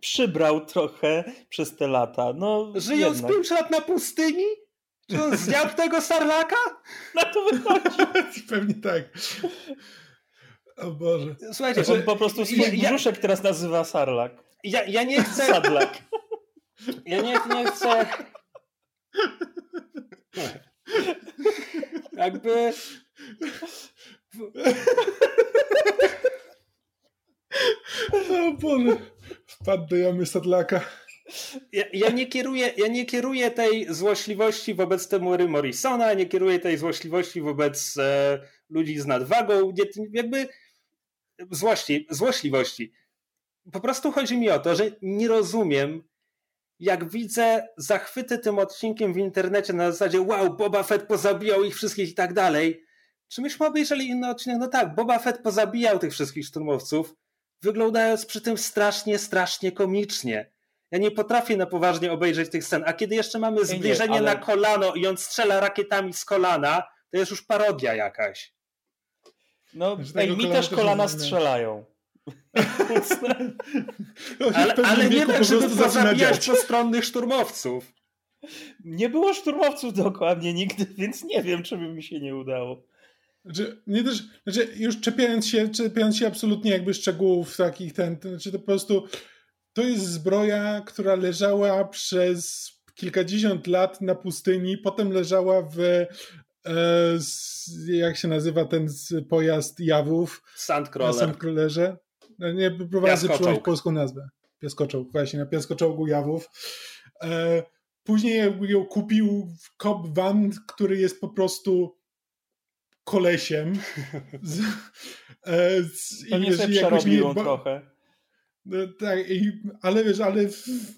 przybrał trochę przez te lata. No, Żyjąc jednak. 5 lat na pustyni? Czy on zjadł *laughs* tego sarlaka? Na to wychodzi. *laughs* Pewnie tak. O Boże. Słuchajcie, on po prostu swój ja, brzuszek teraz nazywa sarlak. Ja, ja nie chcę... Sadlak. Ja nie, nie chcę... *laughs* Jakby... *laughs* O Boże. Wpadł do jamy sadlaka. Ja, ja, nie kieruję, ja nie kieruję tej złośliwości wobec Temury Morrisona, nie kieruję tej złośliwości wobec e, ludzi z nadwagą, nie, jakby złości, złośliwości. Po prostu chodzi mi o to, że nie rozumiem, jak widzę zachwyty tym odcinkiem w internecie na zasadzie wow, Boba Fett pozabijał ich wszystkich i tak dalej. Czy myśmy obejrzeli inny odcinek? No tak, Boba Fett pozabijał tych wszystkich szturmowców, wyglądając przy tym strasznie, strasznie komicznie. Ja nie potrafię na poważnie obejrzeć tych scen. A kiedy jeszcze mamy zbliżenie nie, ale... na kolano i on strzela rakietami z kolana, to jest już parodia jakaś. No, ej, mi też kolana strzelają. *laughs* ale, ale nie tak, żeby pozabijać postronnych szturmowców. Nie było szturmowców dookoła mnie nigdy, *laughs* więc nie wiem, czy by mi się nie udało. Znaczy, nie też, znaczy już czepiając się, czepiając się absolutnie jakby szczegółów takich, ten, ten, znaczy to po prostu to jest zbroja, która leżała przez kilkadziesiąt lat na pustyni, potem leżała w e, jak się nazywa ten pojazd jawów? Sandcrawler. Na Sandcrawlerze. No, nie, przyjąć polską nazwę. Piaskoczołg, właśnie, na piaskoczołgu jawów. E, później ją kupił Cobb Van, który jest po prostu kolesiem. Z, e, z, i wiesz, jakoś nie, bo, trochę. No, tak, i, ale wiesz, ale,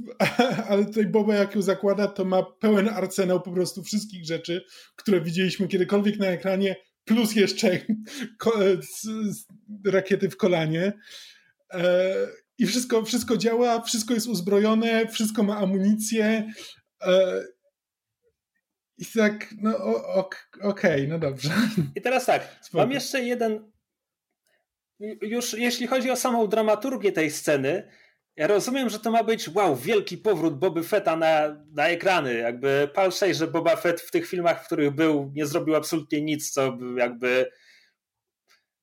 *laughs* ale tutaj Boba jak ją zakłada, to ma pełen arsenał po prostu wszystkich rzeczy, które widzieliśmy kiedykolwiek na ekranie, plus jeszcze ko, rakiety w kolanie. E, I wszystko, wszystko działa, wszystko jest uzbrojone, wszystko ma amunicję. E, I tak, no okej, okay, no dobrze. I teraz tak, Spoko. mam jeszcze jeden już jeśli chodzi o samą dramaturgię tej sceny, ja rozumiem, że to ma być wow, wielki powrót Boby Fetta na, na ekrany. Jakby pal że Boba Fett w tych filmach, w których był, nie zrobił absolutnie nic, co jakby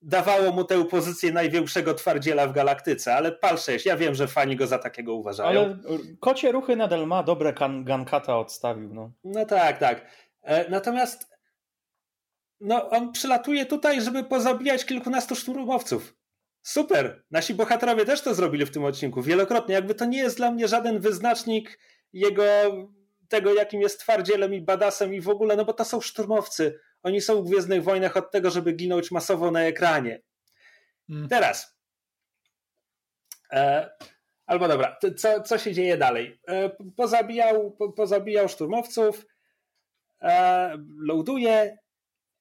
dawało mu tę pozycję największego twardziela w galaktyce, ale pal 6, ja wiem, że fani go za takiego uważają. Ale kocie ruchy nadal ma, dobre Gankata odstawił. No. no tak, tak. E, natomiast no, on przylatuje tutaj, żeby pozabijać kilkunastu szturmowców. Super! Nasi bohaterowie też to zrobili w tym odcinku wielokrotnie. Jakby to nie jest dla mnie żaden wyznacznik jego tego, jakim jest twardzielem i badasem i w ogóle, no bo to są szturmowcy. Oni są w Gwiezdnych Wojnach od tego, żeby ginąć masowo na ekranie. Hmm. Teraz. E, albo dobra, co, co się dzieje dalej? E, pozabijał, po, pozabijał szturmowców, e, loaduje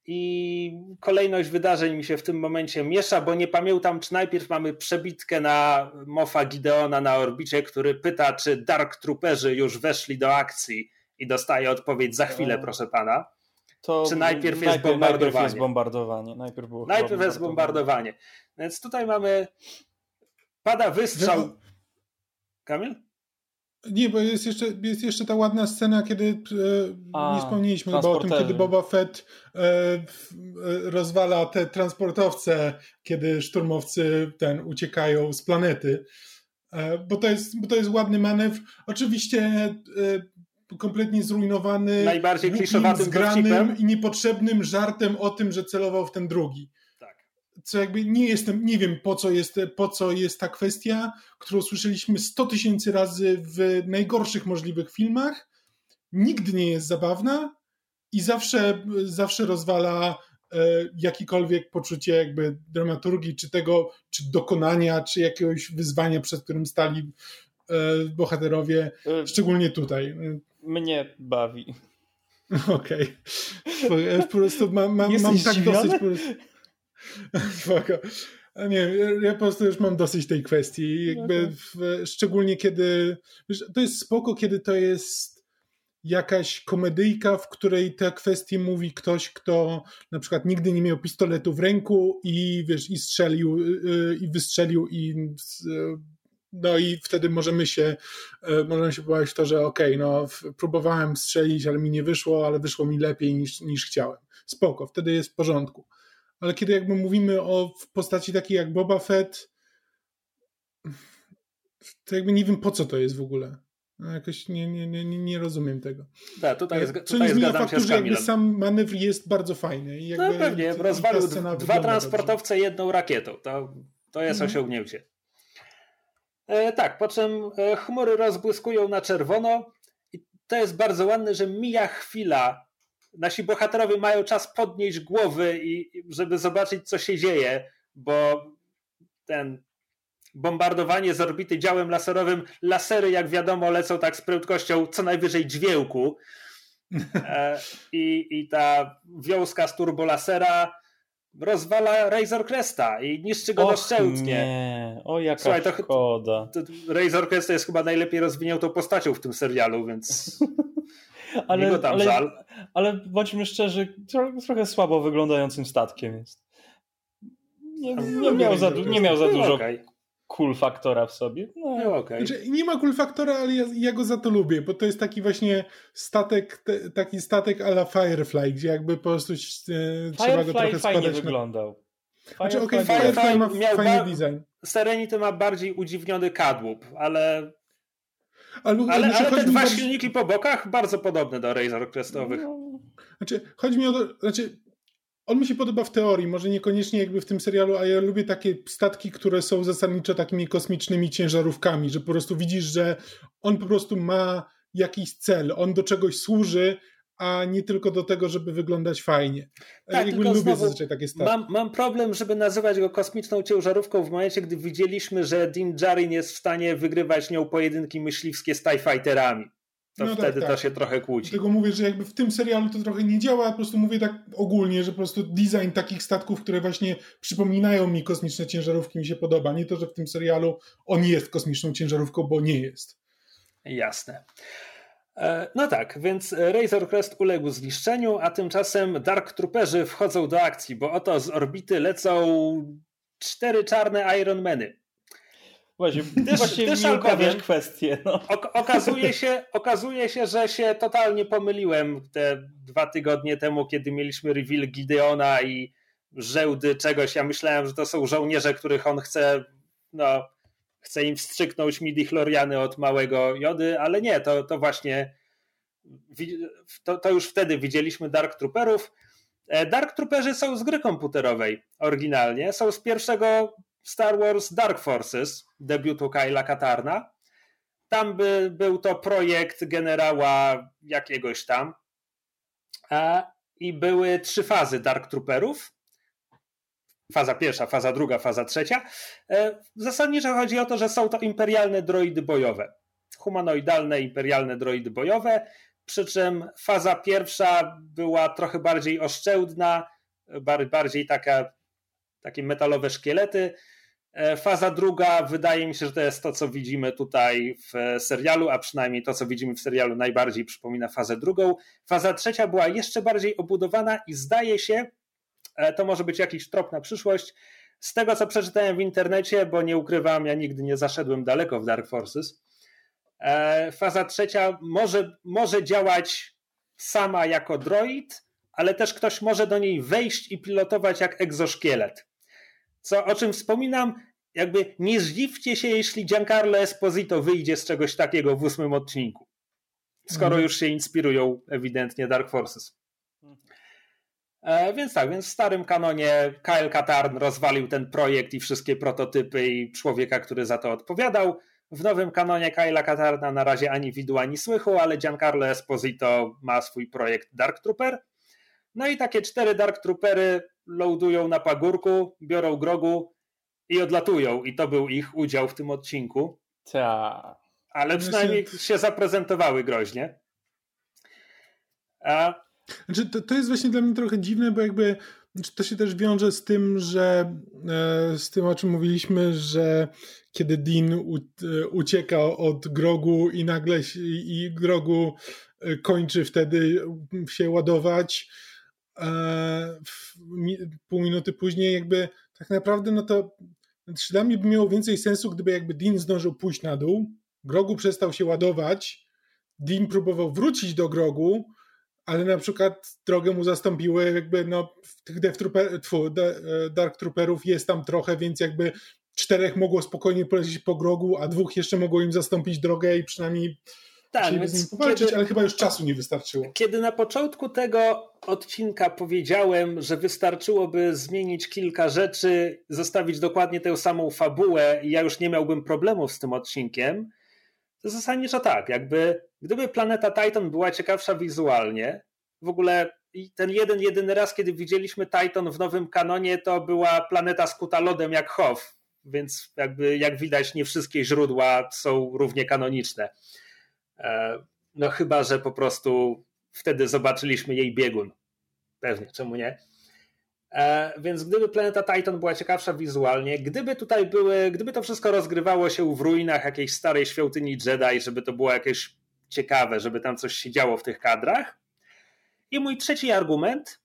i kolejność wydarzeń mi się w tym momencie miesza, bo nie pamiętam, czy najpierw mamy przebitkę na Mofa Gideona na orbicie, który pyta, czy Dark Trooperzy już weszli do akcji i dostaje odpowiedź za chwilę, proszę pana. To czy najpierw, najpierw jest bombardowanie? Najpierw jest bombardowanie. Najpierw, było najpierw jest bombardowanie. Więc tutaj mamy pada wystrzał. Kamil? Nie, bo jest jeszcze, jest jeszcze ta ładna scena, kiedy e, A, nie wspomnieliśmy chyba o tym, kiedy Boba Fett e, e, rozwala te transportowce, kiedy szturmowcy ten uciekają z planety. E, bo, to jest, bo to jest ładny manewr. Oczywiście e, kompletnie zrujnowany, najbardziej kliszowatym zgranym i niepotrzebnym żartem o tym, że celował w ten drugi co jakby nie jestem, nie wiem po co jest, po co jest ta kwestia, którą słyszeliśmy 100 tysięcy razy w najgorszych możliwych filmach. Nigdy nie jest zabawna i zawsze, zawsze rozwala e, jakikolwiek poczucie jakby dramaturgii, czy tego, czy dokonania, czy jakiegoś wyzwania, przed którym stali e, bohaterowie, e, szczególnie tutaj. Mnie bawi. *laughs* Okej. Okay. Po prostu mam, mam, mam tak dosyć. Po prostu, *laughs* Spoko. Nie, ja po prostu już mam dosyć tej kwestii. Jakby w, szczególnie kiedy. Wiesz, to jest spoko, kiedy to jest jakaś komedyjka, w której te kwestie mówi ktoś, kto na przykład nigdy nie miał pistoletu w ręku i wiesz, i strzelił, yy, i wystrzelił i no i wtedy możemy się możemy się pobawić w to, że okej, okay, no próbowałem strzelić, ale mi nie wyszło, ale wyszło mi lepiej niż, niż chciałem. Spoko, wtedy jest w porządku ale kiedy jakby mówimy o postaci takiej jak Boba Fett, to jakby nie wiem po co to jest w ogóle. No jakoś nie, nie, nie, nie rozumiem tego. Tak, tutaj jest, Co nie zmienia faktu, że jakby sam manewr jest bardzo fajny. I jakby no pewnie, rozwalił dwa transportowce dobrze. jedną rakietą. To, to jest mhm. osiągnięcie. E, tak, po czym e, chmury rozbłyskują na czerwono i to jest bardzo ładne, że mija chwila nasi bohaterowie mają czas podnieść głowy i żeby zobaczyć, co się dzieje, bo ten bombardowanie z orbity działem laserowym, lasery, jak wiadomo, lecą tak z prędkością co najwyżej dźwięku. E, I, I ta wiązka z turbolasera rozwala Razor Cresta i niszczy go Och, doszczętnie. Nie, o jaka Słuchaj, to, szkoda. To, to Razor Crest jest chyba najlepiej rozwiniętą postacią w tym serialu, więc *laughs* ale, tam ale, żal. Ale bądźmy szczerzy, trochę słabo wyglądającym statkiem jest. Nie, nie miał, za, nie miał za dużo okay. Cool faktora w sobie. No, no okay. znaczy, nie ma cool faktora, ale ja, ja, go za to lubię, bo to jest taki właśnie statek, te, taki statek a la Firefly, gdzie jakby po prostu e, trzeba go trochę fajnie składać. wyglądał. Firefly, znaczy, okay, Firefly, Firefly ma miał fajny design. Serenity ma bardziej udziwniony kadłub, ale ale, ale, ale te dwa silniki po bokach bardzo podobne do Razor Crestowych. No. Znaczy, chodzi mi o to, znaczy, on mi się podoba w teorii, może niekoniecznie jakby w tym serialu, a ja lubię takie statki, które są zasadniczo takimi kosmicznymi ciężarówkami, że po prostu widzisz, że on po prostu ma jakiś cel, on do czegoś służy, a nie tylko do tego, żeby wyglądać fajnie. Tak, Jakby lubię znowu, zazwyczaj takie statki. Mam, mam problem, żeby nazywać go kosmiczną ciężarówką w momencie, gdy widzieliśmy, że Din Djarin jest w stanie wygrywać nią pojedynki myśliwskie z TIE Fighterami. To no tak, wtedy tak, to się trochę kłóci. Dlatego mówię, że jakby w tym serialu to trochę nie działa, po prostu mówię tak ogólnie, że po prostu design takich statków, które właśnie przypominają mi kosmiczne ciężarówki mi się podoba. Nie to, że w tym serialu on jest kosmiczną ciężarówką, bo nie jest. Jasne. E, no tak, więc Razor Crest uległ zniszczeniu, a tymczasem Dark Trooperzy wchodzą do akcji, bo oto z orbity lecą cztery czarne Ironmany. Właśnie, też, właśnie też uprawiasz kwestię. No. okazuje, się, okazuje się, że się totalnie pomyliłem te dwa tygodnie temu, kiedy mieliśmy reveal Gideona i żełdy czegoś. Ja myślałem, że to są żołnierze, których on chce no, chce im wstrzyknąć midi-chloriany od małego jody, ale nie, to, to właśnie to, to już wtedy widzieliśmy Dark Trooperów. E, Dark Trooperzy są z gry komputerowej oryginalnie, są z pierwszego Star Wars Dark Forces, debiutu Kyla Katarna. Tam by, był to projekt generała jakiegoś tam. I były trzy fazy Dark Trooperów faza pierwsza, faza druga, faza trzecia. E, zasadniczo chodzi o to, że są to imperialne droidy bojowe. Humanoidalne, imperialne droidy bojowe, przy czym faza pierwsza była trochę bardziej oszczędna, bardziej taka, takie metalowe szkielety. E, faza druga, wydaje mi się, że to jest to, co widzimy tutaj w serialu, a przynajmniej to, co widzimy w serialu, najbardziej przypomina fazę drugą. Faza trzecia była jeszcze bardziej obudowana i zdaje się, E, to może być jakiś trop na przyszłość. Z tego, co przeczytałem w internecie, bo nie ukrywam, ja nigdy nie zaszedłem daleko w Dark Forces, E, faza trzecia może, może działać sama jako droid, ale też ktoś może do niej wejść i pilotować jak egzoszkielet. Co, o czym wspominam, jakby nie zdziwcie się, jeśli Giancarlo Esposito wyjdzie z czegoś takiego w ósmym odcinku. Skoro mhm. już się inspirują ewidentnie Dark Forces. E, więc tak, więc w starym kanonie Kyle Katarn rozwalił ten projekt i wszystkie prototypy i człowieka, który za to odpowiadał. W nowym kanonie Kyla Katarna na razie ani widu, ani słychu, ale Giancarlo Esposito ma swój projekt Dark Trooper. No i takie cztery Dark Troopery loadują na pagórku, biorą grogu i odlatują. I to był ich udział w tym odcinku. Ta. Ale przynajmniej się zaprezentowały groźnie. A... Znaczy, to, to jest właśnie dla mnie trochę dziwne, bo jakby to się też wiąże z tym, że e, z tym, o czym mówiliśmy, że kiedy Dean e, ucieka od grogu i nagle i grogu e, kończy wtedy się ładować, pół minuty później jakby tak naprawdę no to znaczy dla mnie by miało więcej sensu, gdyby jakby Dean zdążył pójść na dół, grogu przestał się ładować, Dean próbował wrócić do grogu, ale na przykład drogę mu zastąpiły jakby no tych Death Trooper, tfu, e, Dark Trooperów jest tam trochę, więc jakby czterech mogło spokojnie polecieć po grogu, a dwóch jeszcze mogło im zastąpić drogę i przynajmniej tak, z nim powalczyć, kiedy, ale chyba już czasu nie wystarczyło. Kiedy na początku tego odcinka powiedziałem, że wystarczyłoby zmienić kilka rzeczy, zostawić dokładnie tę samą fabułę i ja już nie miałbym problemów z tym odcinkiem, to zasadniczo tak, jakby gdyby planeta Titan była ciekawsza wizualnie, w ogóle ten jeden, jedyny raz, kiedy widzieliśmy Titan w nowym kanonie, to była planeta skuta lodem jak Hoth, więc jakby jak widać nie wszystkie źródła są równie kanoniczne. E, no chyba, że po prostu wtedy zobaczyliśmy jej biegun. Pewnie, czemu nie? E, więc gdyby planeta Titan była ciekawsza wizualnie, gdyby tutaj były, gdyby to wszystko rozgrywało się w ruinach jakiejś starej świątyni Jedi, żeby to było jakieś ciekawe, żeby tam coś się działo w tych kadrach. I mój trzeci argument,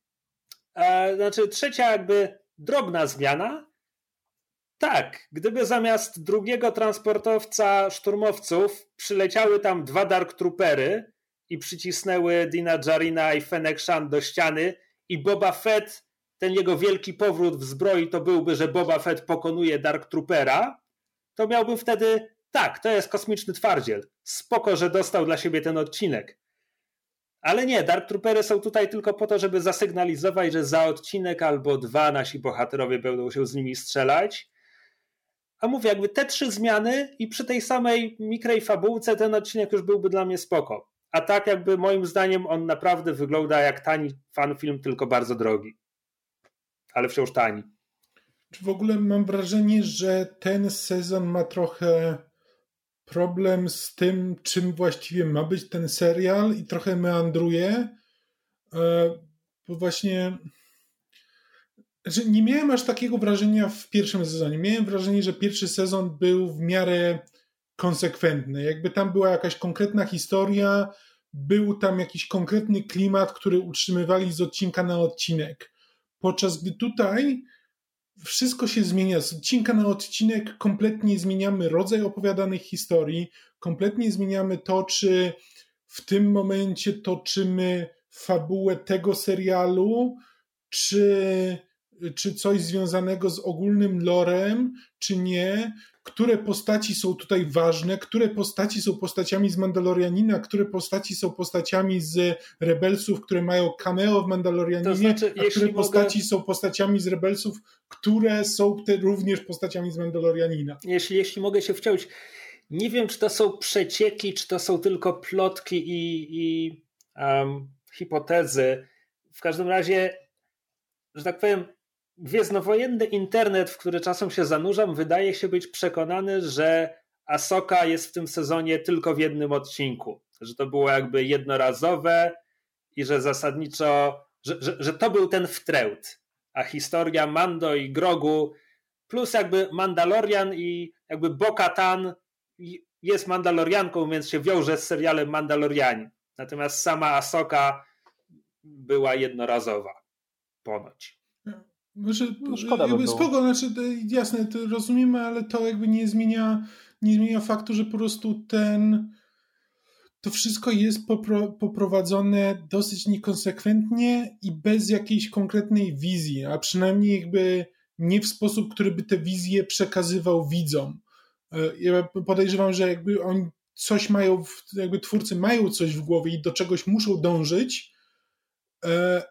e, znaczy trzecia jakby drobna zmiana, tak, gdyby zamiast drugiego transportowca szturmowców przyleciały tam dwa Dark Troopery i przycisnęły Dina Jarina i Fennec Shan do ściany i Boba Fett, ten jego wielki powrót w zbroi to byłby, że Boba Fett pokonuje Dark Troopera, to miałbym wtedy, tak, to jest kosmiczny twardziel. Spoko, że dostał dla siebie ten odcinek. Ale nie, Dark Troopery są tutaj tylko po to, żeby zasygnalizować, że za odcinek albo dwa nasi bohaterowie będą się z nimi strzelać a mówię, jakby te trzy zmiany i przy tej samej mikrej fabułce ten odcinek już byłby dla mnie spoko. A tak jakby moim zdaniem on naprawdę wygląda jak tani fanfilm, tylko bardzo drogi. Ale wciąż tani. Czy w ogóle mam wrażenie, że ten sezon ma trochę problem z tym, czym właściwie ma być ten serial i trochę meandruje, e, bo właśnie znaczy, nie miałem aż takiego wrażenia w pierwszym sezonie. Miałem wrażenie, że pierwszy sezon był w miarę konsekwentny. Jakby tam była jakaś konkretna historia, był tam jakiś konkretny klimat, który utrzymywali z odcinka na odcinek. Podczas gdy tutaj wszystko się zmienia. Z odcinka na odcinek kompletnie zmieniamy rodzaj opowiadanych historii, kompletnie zmieniamy to, czy w tym momencie toczymy fabułę tego serialu, czy czy coś związanego z ogólnym lorem, czy nie, które postaci są tutaj ważne, które postaci są postaciami z Mandalorianina, które postaci są postaciami z Rebelsów, które mają cameo w Mandalorianinie, to znaczy, a które mogę... postaci są postaciami z Rebelsów, które są te również postaciami z Mandalorianina. Jeśli, jeśli mogę się wciąć, nie wiem, czy to są przecieki, czy to są tylko plotki i, i um, hipotezy. W każdym razie, że tak powiem, gwiezdnowojenny internet, w który czasem się zanurzam, wydaje się być przekonany, że Asoka jest w tym sezonie tylko w jednym odcinku. Że to było jakby jednorazowe i że zasadniczo, że, że, że to był ten wtręt. A historia Mando i Grogu plus jakby Mandalorian i jakby Bo-Katan jest Mandalorianką, więc się wiąże z serialem Mandalorianie. Natomiast sama Asoka była jednorazowa. Ponoć. Znaczy, no, szkoda by spoko, znaczy, jasne, to rozumiemy, ale to jakby nie zmienia, nie zmienia faktu, że po prostu ten to wszystko jest popro, poprowadzone dosyć niekonsekwentnie i bez jakiejś konkretnej wizji, a przynajmniej jakby nie w sposób, który by te wizje przekazywał widzom. E, ja podejrzewam, że jakby oni coś mają, jakby twórcy mają coś w głowie i do czegoś muszą dążyć,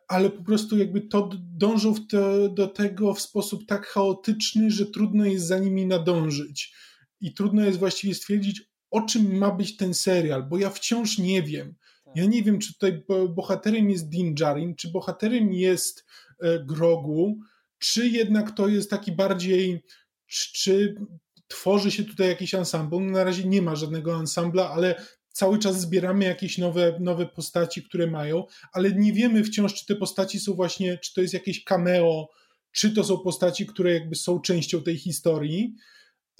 ale po prostu jakby to dążą to, do tego w sposób tak chaotyczny, że trudno jest za nimi nadążyć. I trudno jest właściwie stwierdzić, o czym ma być ten serial, bo ja wciąż nie wiem. Tak. Ja nie wiem, czy tutaj bohaterem jest Din Djarin, czy bohaterem jest e, Grogu, czy jednak to jest taki bardziej, czy, czy tworzy się tutaj jakiś ensemble. No na razie nie ma żadnego ensembla, ale cały czas zbieramy jakieś nowe, nowe postaci, które mają, ale nie wiemy wciąż, czy te postaci są właśnie, czy to jest jakieś cameo, czy to są postaci, które jakby są częścią tej historii.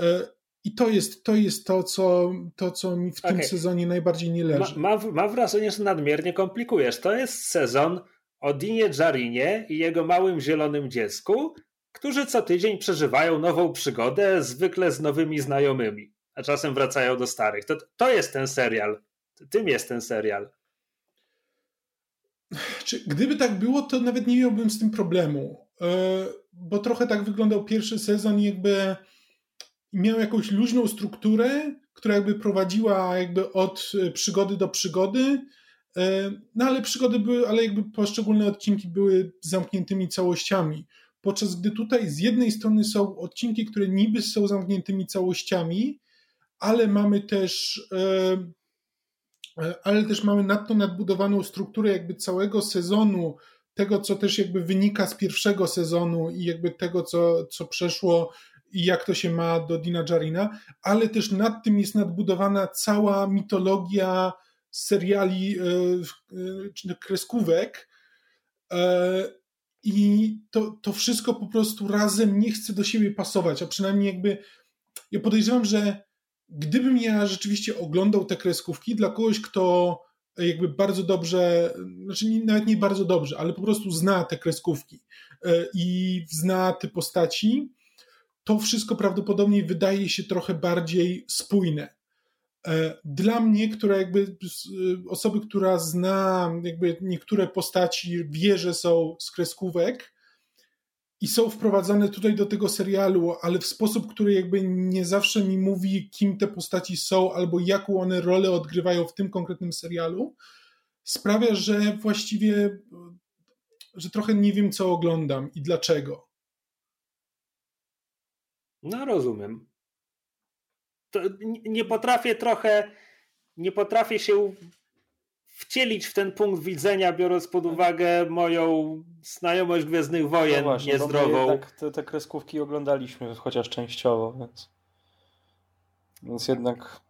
E, I to jest to, jest to, co, to, co mi w okay. tym sezonie najbardziej nie leży. Mam ma, ma wrażenie, że nadmiernie komplikujesz. To jest sezon o Dinie Jarinie i jego małym zielonym dziecku, którzy co tydzień przeżywają nową przygodę, zwykle z nowymi znajomymi, a czasem wracają do starych. To, to jest ten serial. Tym jest ten serial. Czy, gdyby tak było, to nawet nie miałbym z tym problemu, e, bo trochę tak wyglądał pierwszy sezon jakby miał jakąś luźną strukturę, która jakby prowadziła jakby od e, przygody do przygody, e, no ale przygody były, ale jakby poszczególne odcinki były zamkniętymi całościami. Podczas gdy tutaj z jednej strony są odcinki, które niby są zamkniętymi całościami, ale mamy też e, e, ale też mamy nadto nadbudowaną strukturę jakby całego sezonu, tego co też jakby wynika z pierwszego sezonu i jakby tego co, co przeszło i jak to się ma do Dina Jarina, ale też nad tym jest nadbudowana cała mitologia seriali e, czy kreskówek, i to, to wszystko po prostu razem nie chce do siebie pasować, a przynajmniej jakby ja podejrzewam, że gdybym ja rzeczywiście oglądał te kreskówki dla kogoś, kto jakby bardzo dobrze, znaczy nawet nie bardzo dobrze, ale po prostu zna te kreskówki e, i zna te postaci, to wszystko prawdopodobnie wydaje się trochę bardziej spójne. E, dla mnie, która jakby e, osoby, która zna jakby niektóre postaci, wie, że są z kreskówek i są wprowadzane tutaj do tego serialu, ale w sposób, który jakby nie zawsze mi mówi, kim te postaci są albo jaką one rolę odgrywają w tym konkretnym serialu, sprawia, że właściwie że trochę nie wiem, co oglądam i dlaczego. No, rozumiem nie potrafię trochę, nie potrafię się wcielić w ten punkt widzenia, biorąc pod uwagę moją znajomość Gwiezdnych Wojen no właśnie, niezdrową. Tak, te, te kreskówki oglądaliśmy, chociaż częściowo, więc, więc jednak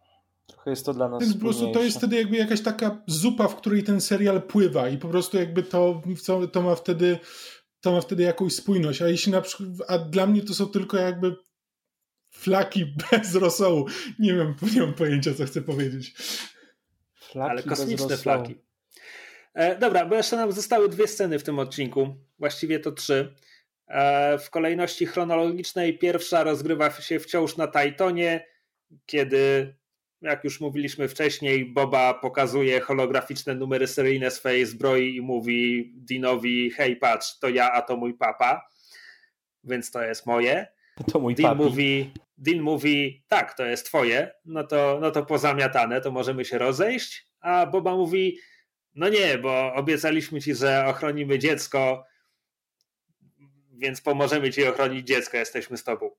trochę jest to dla nas Więc po prostu to jest wtedy jakby jakaś taka zupa, w której ten serial pływa i po prostu jakby to, to ma wtedy to ma wtedy jakąś spójność, a jeśli na przykład, a dla mnie to są tylko jakby flaki *laughs* bez rosołu. Nie wiem, nie mam pojęcia, co chcę powiedzieć. Flaki Ale kosmiczne flaki. E, dobra, bo jeszcze nam zostały dwie sceny w tym odcinku. Właściwie to trzy. E, w kolejności chronologicznej pierwsza rozgrywa się wciąż na Titonie, kiedy, jak już mówiliśmy wcześniej, Boba pokazuje holograficzne numery seryjne swojej zbroi i mówi Dinowi, hej patrz, to ja, a to mój papa. Więc to jest moje. *laughs* To mój Dean mówi, Dean mówi, tak, to jest twoje, no to, no to pozamiatane, to możemy się rozejść, a Boba mówi, no nie, bo obiecaliśmy ci, że ochronimy dziecko, więc pomożemy ci ochronić dziecko, jesteśmy z tobą.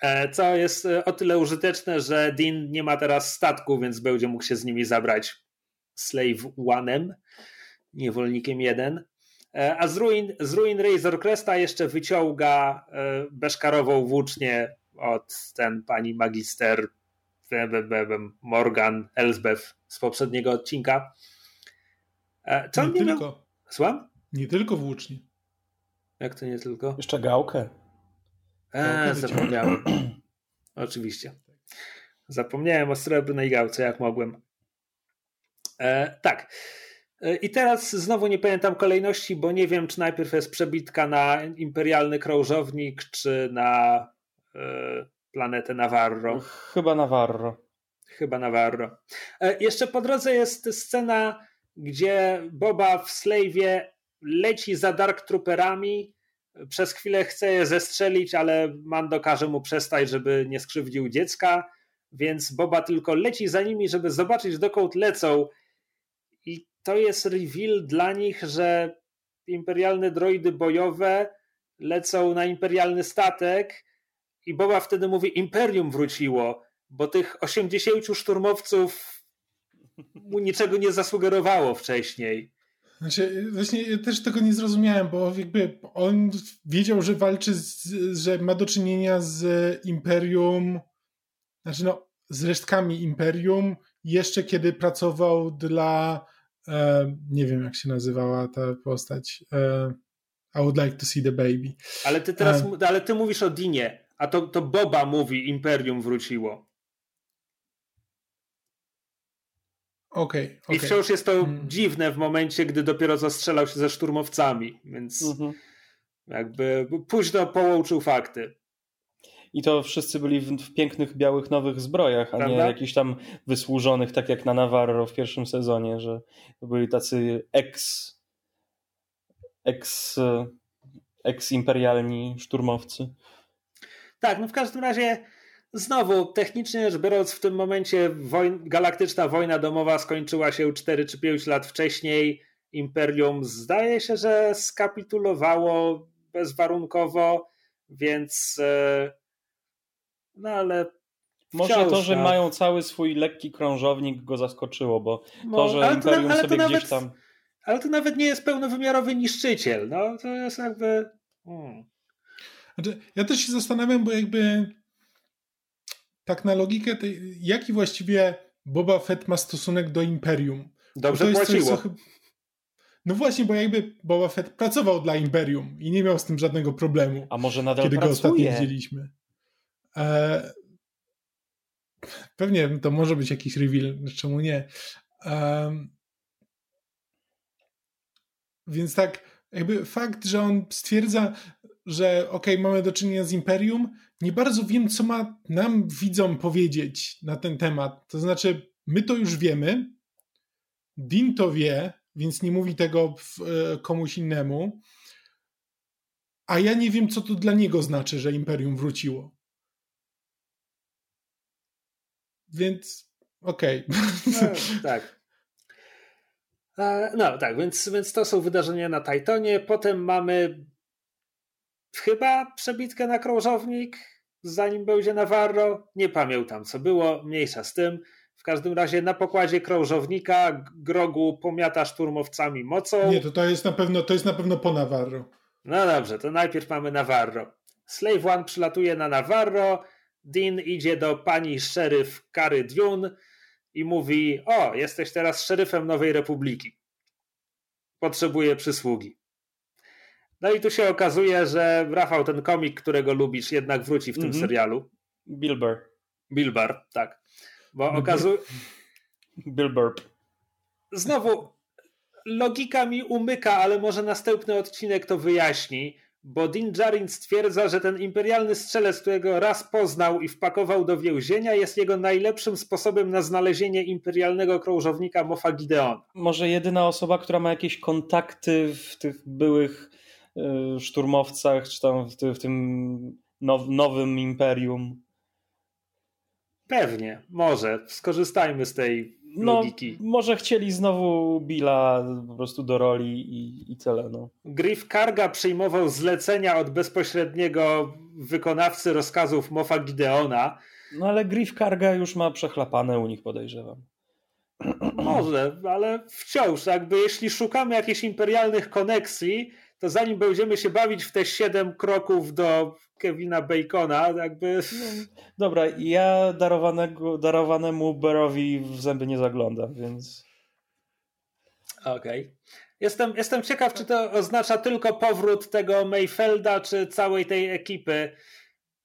E, co jest e, o tyle użyteczne, że Dean nie ma teraz statku, więc będzie mógł się z nimi zabrać Slave One'em, niewolnikiem jeden. E, a z ruin, z ruin Razor Cresta jeszcze wyciąga e, beszkarową włócznię od ten pani magister Morgan Elsbeth z poprzedniego odcinka. E, co nie, nie tylko. Miał... Słucham? Nie tylko włócznie. Jak to nie tylko? Jeszcze gałkę. Eee, zapomniałem. *clears throat* Oczywiście. Zapomniałem o srebrnej gałce, jak mogłem. E, tak. I teraz znowu nie pamiętam kolejności, bo nie wiem, czy najpierw jest przebitka na imperialny krążownik, czy na y, planetę Navarro. Chyba Navarro. Chyba Navarro. E, jeszcze po drodze jest scena, gdzie Boba w Slave'ie leci za Dark Trooperami. Przez chwilę chce je zestrzelić, ale Mando każe mu przestać, żeby nie skrzywdził dziecka, więc Boba tylko leci za nimi, żeby zobaczyć dokąd lecą. To jest reveal dla nich, że imperialne droidy bojowe lecą na imperialny statek i Boba wtedy mówi Imperium wróciło, bo tych 80 szturmowców mu niczego nie zasugerowało wcześniej. Znaczy, właśnie też tego nie zrozumiałem, bo jakby on wiedział, że walczy, z, że ma do czynienia z Imperium, znaczy no, z resztkami Imperium, jeszcze kiedy pracował dla, nie wiem jak się nazywała ta postać, e, I would like to see the baby. Ale ty teraz, e, ale ty mówisz o Dinie, a to, to Boba mówi Imperium wróciło. Okay, okay. I wciąż jest to hmm. dziwne w momencie, gdy dopiero zastrzelał się ze szturmowcami, więc mhm. jakby późno połączył fakty. I to wszyscy byli w, w, pięknych, białych, nowych zbrojach, a Prawda? nie jakichś tam wysłużonych, tak jak na Navarro w pierwszym sezonie, że to byli tacy ex ex ex-imperialni szturmowcy. Tak, no w każdym razie Znowu, technicznie rzecz biorąc, w tym momencie galaktyczna wojna domowa skończyła się 4 czy 5 lat wcześniej. Imperium zdaje się, że skapitulowało bezwarunkowo, więc e, no ale może to, że no. mają cały swój lekki krążownik go zaskoczyło, bo no, to, że Imperium to, sobie nawet, gdzieś tam... Ale to nawet nie jest pełnowymiarowy niszczyciel, no to jest jakby... Hmm. Znaczy, ja też się zastanawiam, bo jakby tak na logikę, tej, jaki właściwie Boba Fett ma stosunek do Imperium? Dobrze to płaciło. Coś, co... No właśnie, bo jakby Boba Fett pracował dla Imperium i nie miał z tym żadnego problemu. A może nadal Kiedy pracuje? go ostatnio widzieliśmy. E... Pewnie to może być jakiś reveal, czemu nie. Więc tak, jakby fakt, że on stwierdza, że ok, mamy do czynienia z Imperium, nie bardzo wiem, co ma nam widzom powiedzieć na ten temat. To znaczy, my to już wiemy, Dean to wie, więc nie mówi tego e, komuś innemu, a ja nie wiem, co to dla niego znaczy, że Imperium wróciło. Więc okej. Okay. No, tak. E, no tak, więc, więc to są wydarzenia na Titonie. Potem mamy chyba przebitkę na krążownik, zanim będzie Navarro. Nie pamiętam, co było, mniejsza z tym. W każdym razie na pokładzie krążownika Grogu pomiata szturmowcami mocą. Nie, to, to jest na pewno to jest na pewno po Navarro. No dobrze, to najpierw mamy Navarro. Slave One przylatuje na Navarro, Dean idzie do pani szeryf Kary Dune i mówi: O, jesteś teraz szeryfem Nowej Republiki. Potrzebuję przysługi. No i tu się okazuje, że Rafał, ten komik, którego lubisz, jednak wróci w tym mm -hmm. serialu. Bilber. Bilber, tak. Bo okazuje... *laughs* Bilber. Znowu, logika mi umyka, ale może następny odcinek to wyjaśni, bo Din Djarin stwierdza, że ten imperialny strzelec, którego raz poznał i wpakował do więzienia, jest jego najlepszym sposobem na znalezienie imperialnego krążownika Mofa Gideon. Może jedyna osoba, która ma jakieś kontakty w tych byłych Y, szturmowcach, czy tam w, w tym now, nowym imperium. Pewnie, może. Skorzystajmy z tej no, logiki. Może chcieli znowu Billa po prostu do roli i, i tyle. No. Griff Karga przyjmował zlecenia od bezpośredniego wykonawcy rozkazów Mofa Gideona. No ale Griff Karga już ma przechlapane u nich, podejrzewam. Może, ale wciąż, jakby jeśli szukamy jakichś imperialnych koneksji, to zanim będziemy się bawić w te siedem kroków do Kevina Bacona, jakby... No, dobra, ja darowanego, darowanemu Berowi w zęby nie zaglądam, więc... Okej. Okay. Jestem, jestem ciekaw, czy to oznacza tylko powrót tego Mayfelda, czy całej tej ekipy.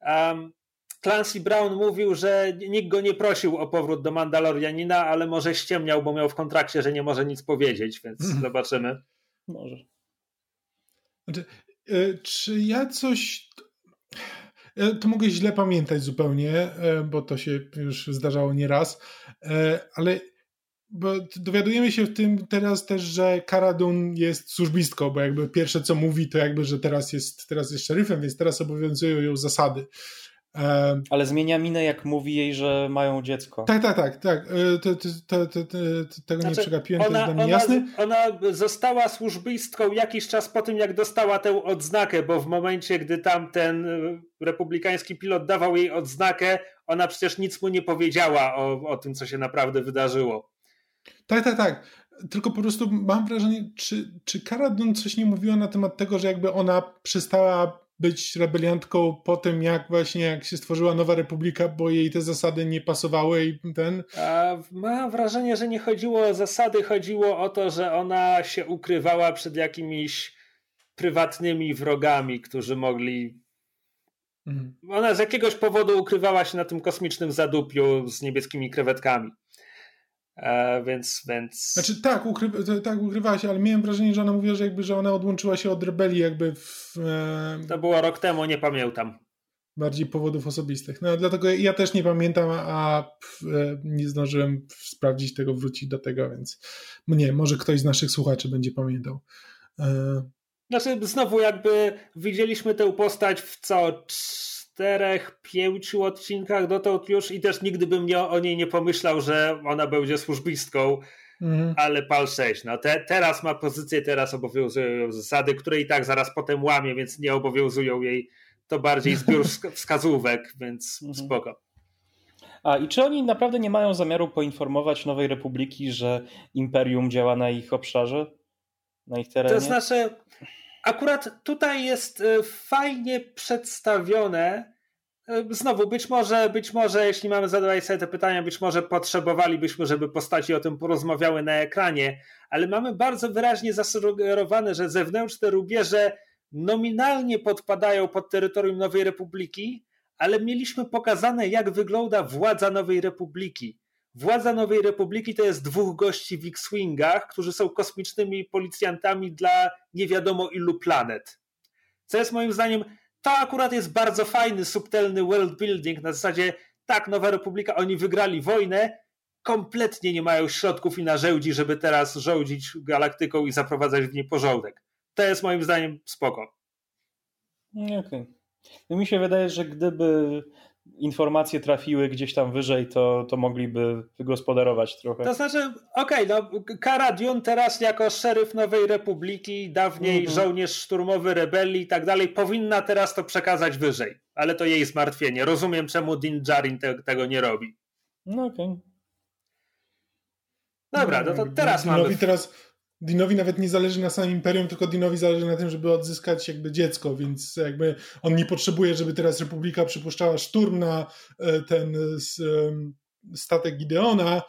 Um, Clancy Brown mówił, że nikt go nie prosił o powrót do Mandalorianina, ale może ściemniał, bo miał w kontrakcie, że nie może nic powiedzieć, więc mhm. zobaczymy. Może. Znaczy, e, czy ja coś. e, to mogę źle pamiętać zupełnie, e, bo to się już zdarzało nieraz, ale bo dowiadujemy się w tym teraz też, że Karadun jest służbistką, bo jakby pierwsze co mówi to jakby, że teraz jest, teraz jest szeryfem, więc teraz obowiązują ją zasady. Ale zmienia minę, jak mówi jej, że mają dziecko. Tak, tak, tak. tak. E, to, to, to, to tego znaczy, nie przegapiłem, ona, to jest dla mnie ona, jasne. Ona została służbistką jakiś czas po tym, jak dostała tę odznakę, bo w momencie, gdy tam ten e, republikański pilot dawał jej odznakę, ona przecież nic mu nie powiedziała o, o tym, co się naprawdę wydarzyło. Tak, tak, tak. Tylko po prostu mam wrażenie, czy, czy Cara Dune coś nie mówiła na temat tego, że jakby ona przestała być rebeliantką po tym, jak właśnie jak się stworzyła Nowa Republika, bo jej te zasady nie pasowały i ten... A mam wrażenie, że nie chodziło o zasady, chodziło o to, że ona się ukrywała przed jakimiś prywatnymi wrogami, którzy mogli... Mhm. Ona z jakiegoś powodu ukrywała się na tym kosmicznym zadupiu z niebieskimi krewetkami. E, więc, więc... Znaczy tak, ukry... tak, ukrywała się, ale miałem wrażenie, że ona mówiła, że jakby, że ona odłączyła się od rebelii jakby w... E... To było rok temu, nie pamiętam. Bardziej powodów osobistych. No dlatego ja też nie pamiętam, a e, nie zdążyłem sprawdzić tego, wrócić do tego, więc nie, może ktoś z naszych słuchaczy będzie pamiętał. E... Znaczy znowu jakby widzieliśmy tę postać w co czterech, pięciu odcinkach dotąd już i też nigdy bym nie, o niej nie pomyślał, że ona będzie służbistką, mhm. ale PAL 6. No te, teraz ma pozycję, teraz obowiązują ją zasady, które i tak zaraz potem łamie, więc nie obowiązują jej. To bardziej zbiór *laughs* wskazówek, więc mhm. spoko. A i czy oni naprawdę nie mają zamiaru poinformować Nowej Republiki, że Imperium działa na ich obszarze? Na ich terenie? To znaczy, akurat tutaj jest e, fajnie przedstawione. E, znowu, być może, być może, jeśli mamy zadawać sobie te pytania, być może potrzebowalibyśmy, żeby postaci o tym porozmawiały na ekranie, ale mamy bardzo wyraźnie zasugerowane, że zewnętrzne rubieże nominalnie podpadają pod terytorium Nowej Republiki, ale mieliśmy pokazane, jak wygląda władza Nowej Republiki. Władza Nowej Republiki to jest dwóch gości w X-Wingach, którzy są kosmicznymi policjantami dla nie wiadomo ilu planet. Co jest moim zdaniem, to akurat jest bardzo fajny, subtelny world building na zasadzie, tak, Nowa Republika, oni wygrali wojnę, kompletnie nie mają środków i narzędzi, żeby teraz rządzić galaktyką i zaprowadzać w niej porządek. To jest moim zdaniem spoko. Okej. Okay. No mi się wydaje, że gdyby informacje trafiły gdzieś tam wyżej, to, to mogliby wygospodarować trochę. To znaczy, okej, okay, no Kara Dune teraz jako szeryf Nowej Republiki, dawniej mm -hmm. żołnierz szturmowy rebelii i tak dalej, powinna teraz to przekazać wyżej. Ale to jej zmartwienie. Rozumiem, czemu Din Djarin te, tego nie robi. No okej. Okay. Dobra, no to teraz mamy... teraz Dinowi nawet nie zależy na samym imperium, tylko Dinowi zależy na tym, żeby odzyskać jakby dziecko, więc jakby on nie potrzebuje, żeby teraz Republika przypuszczała szturm na e, ten statek Gideona,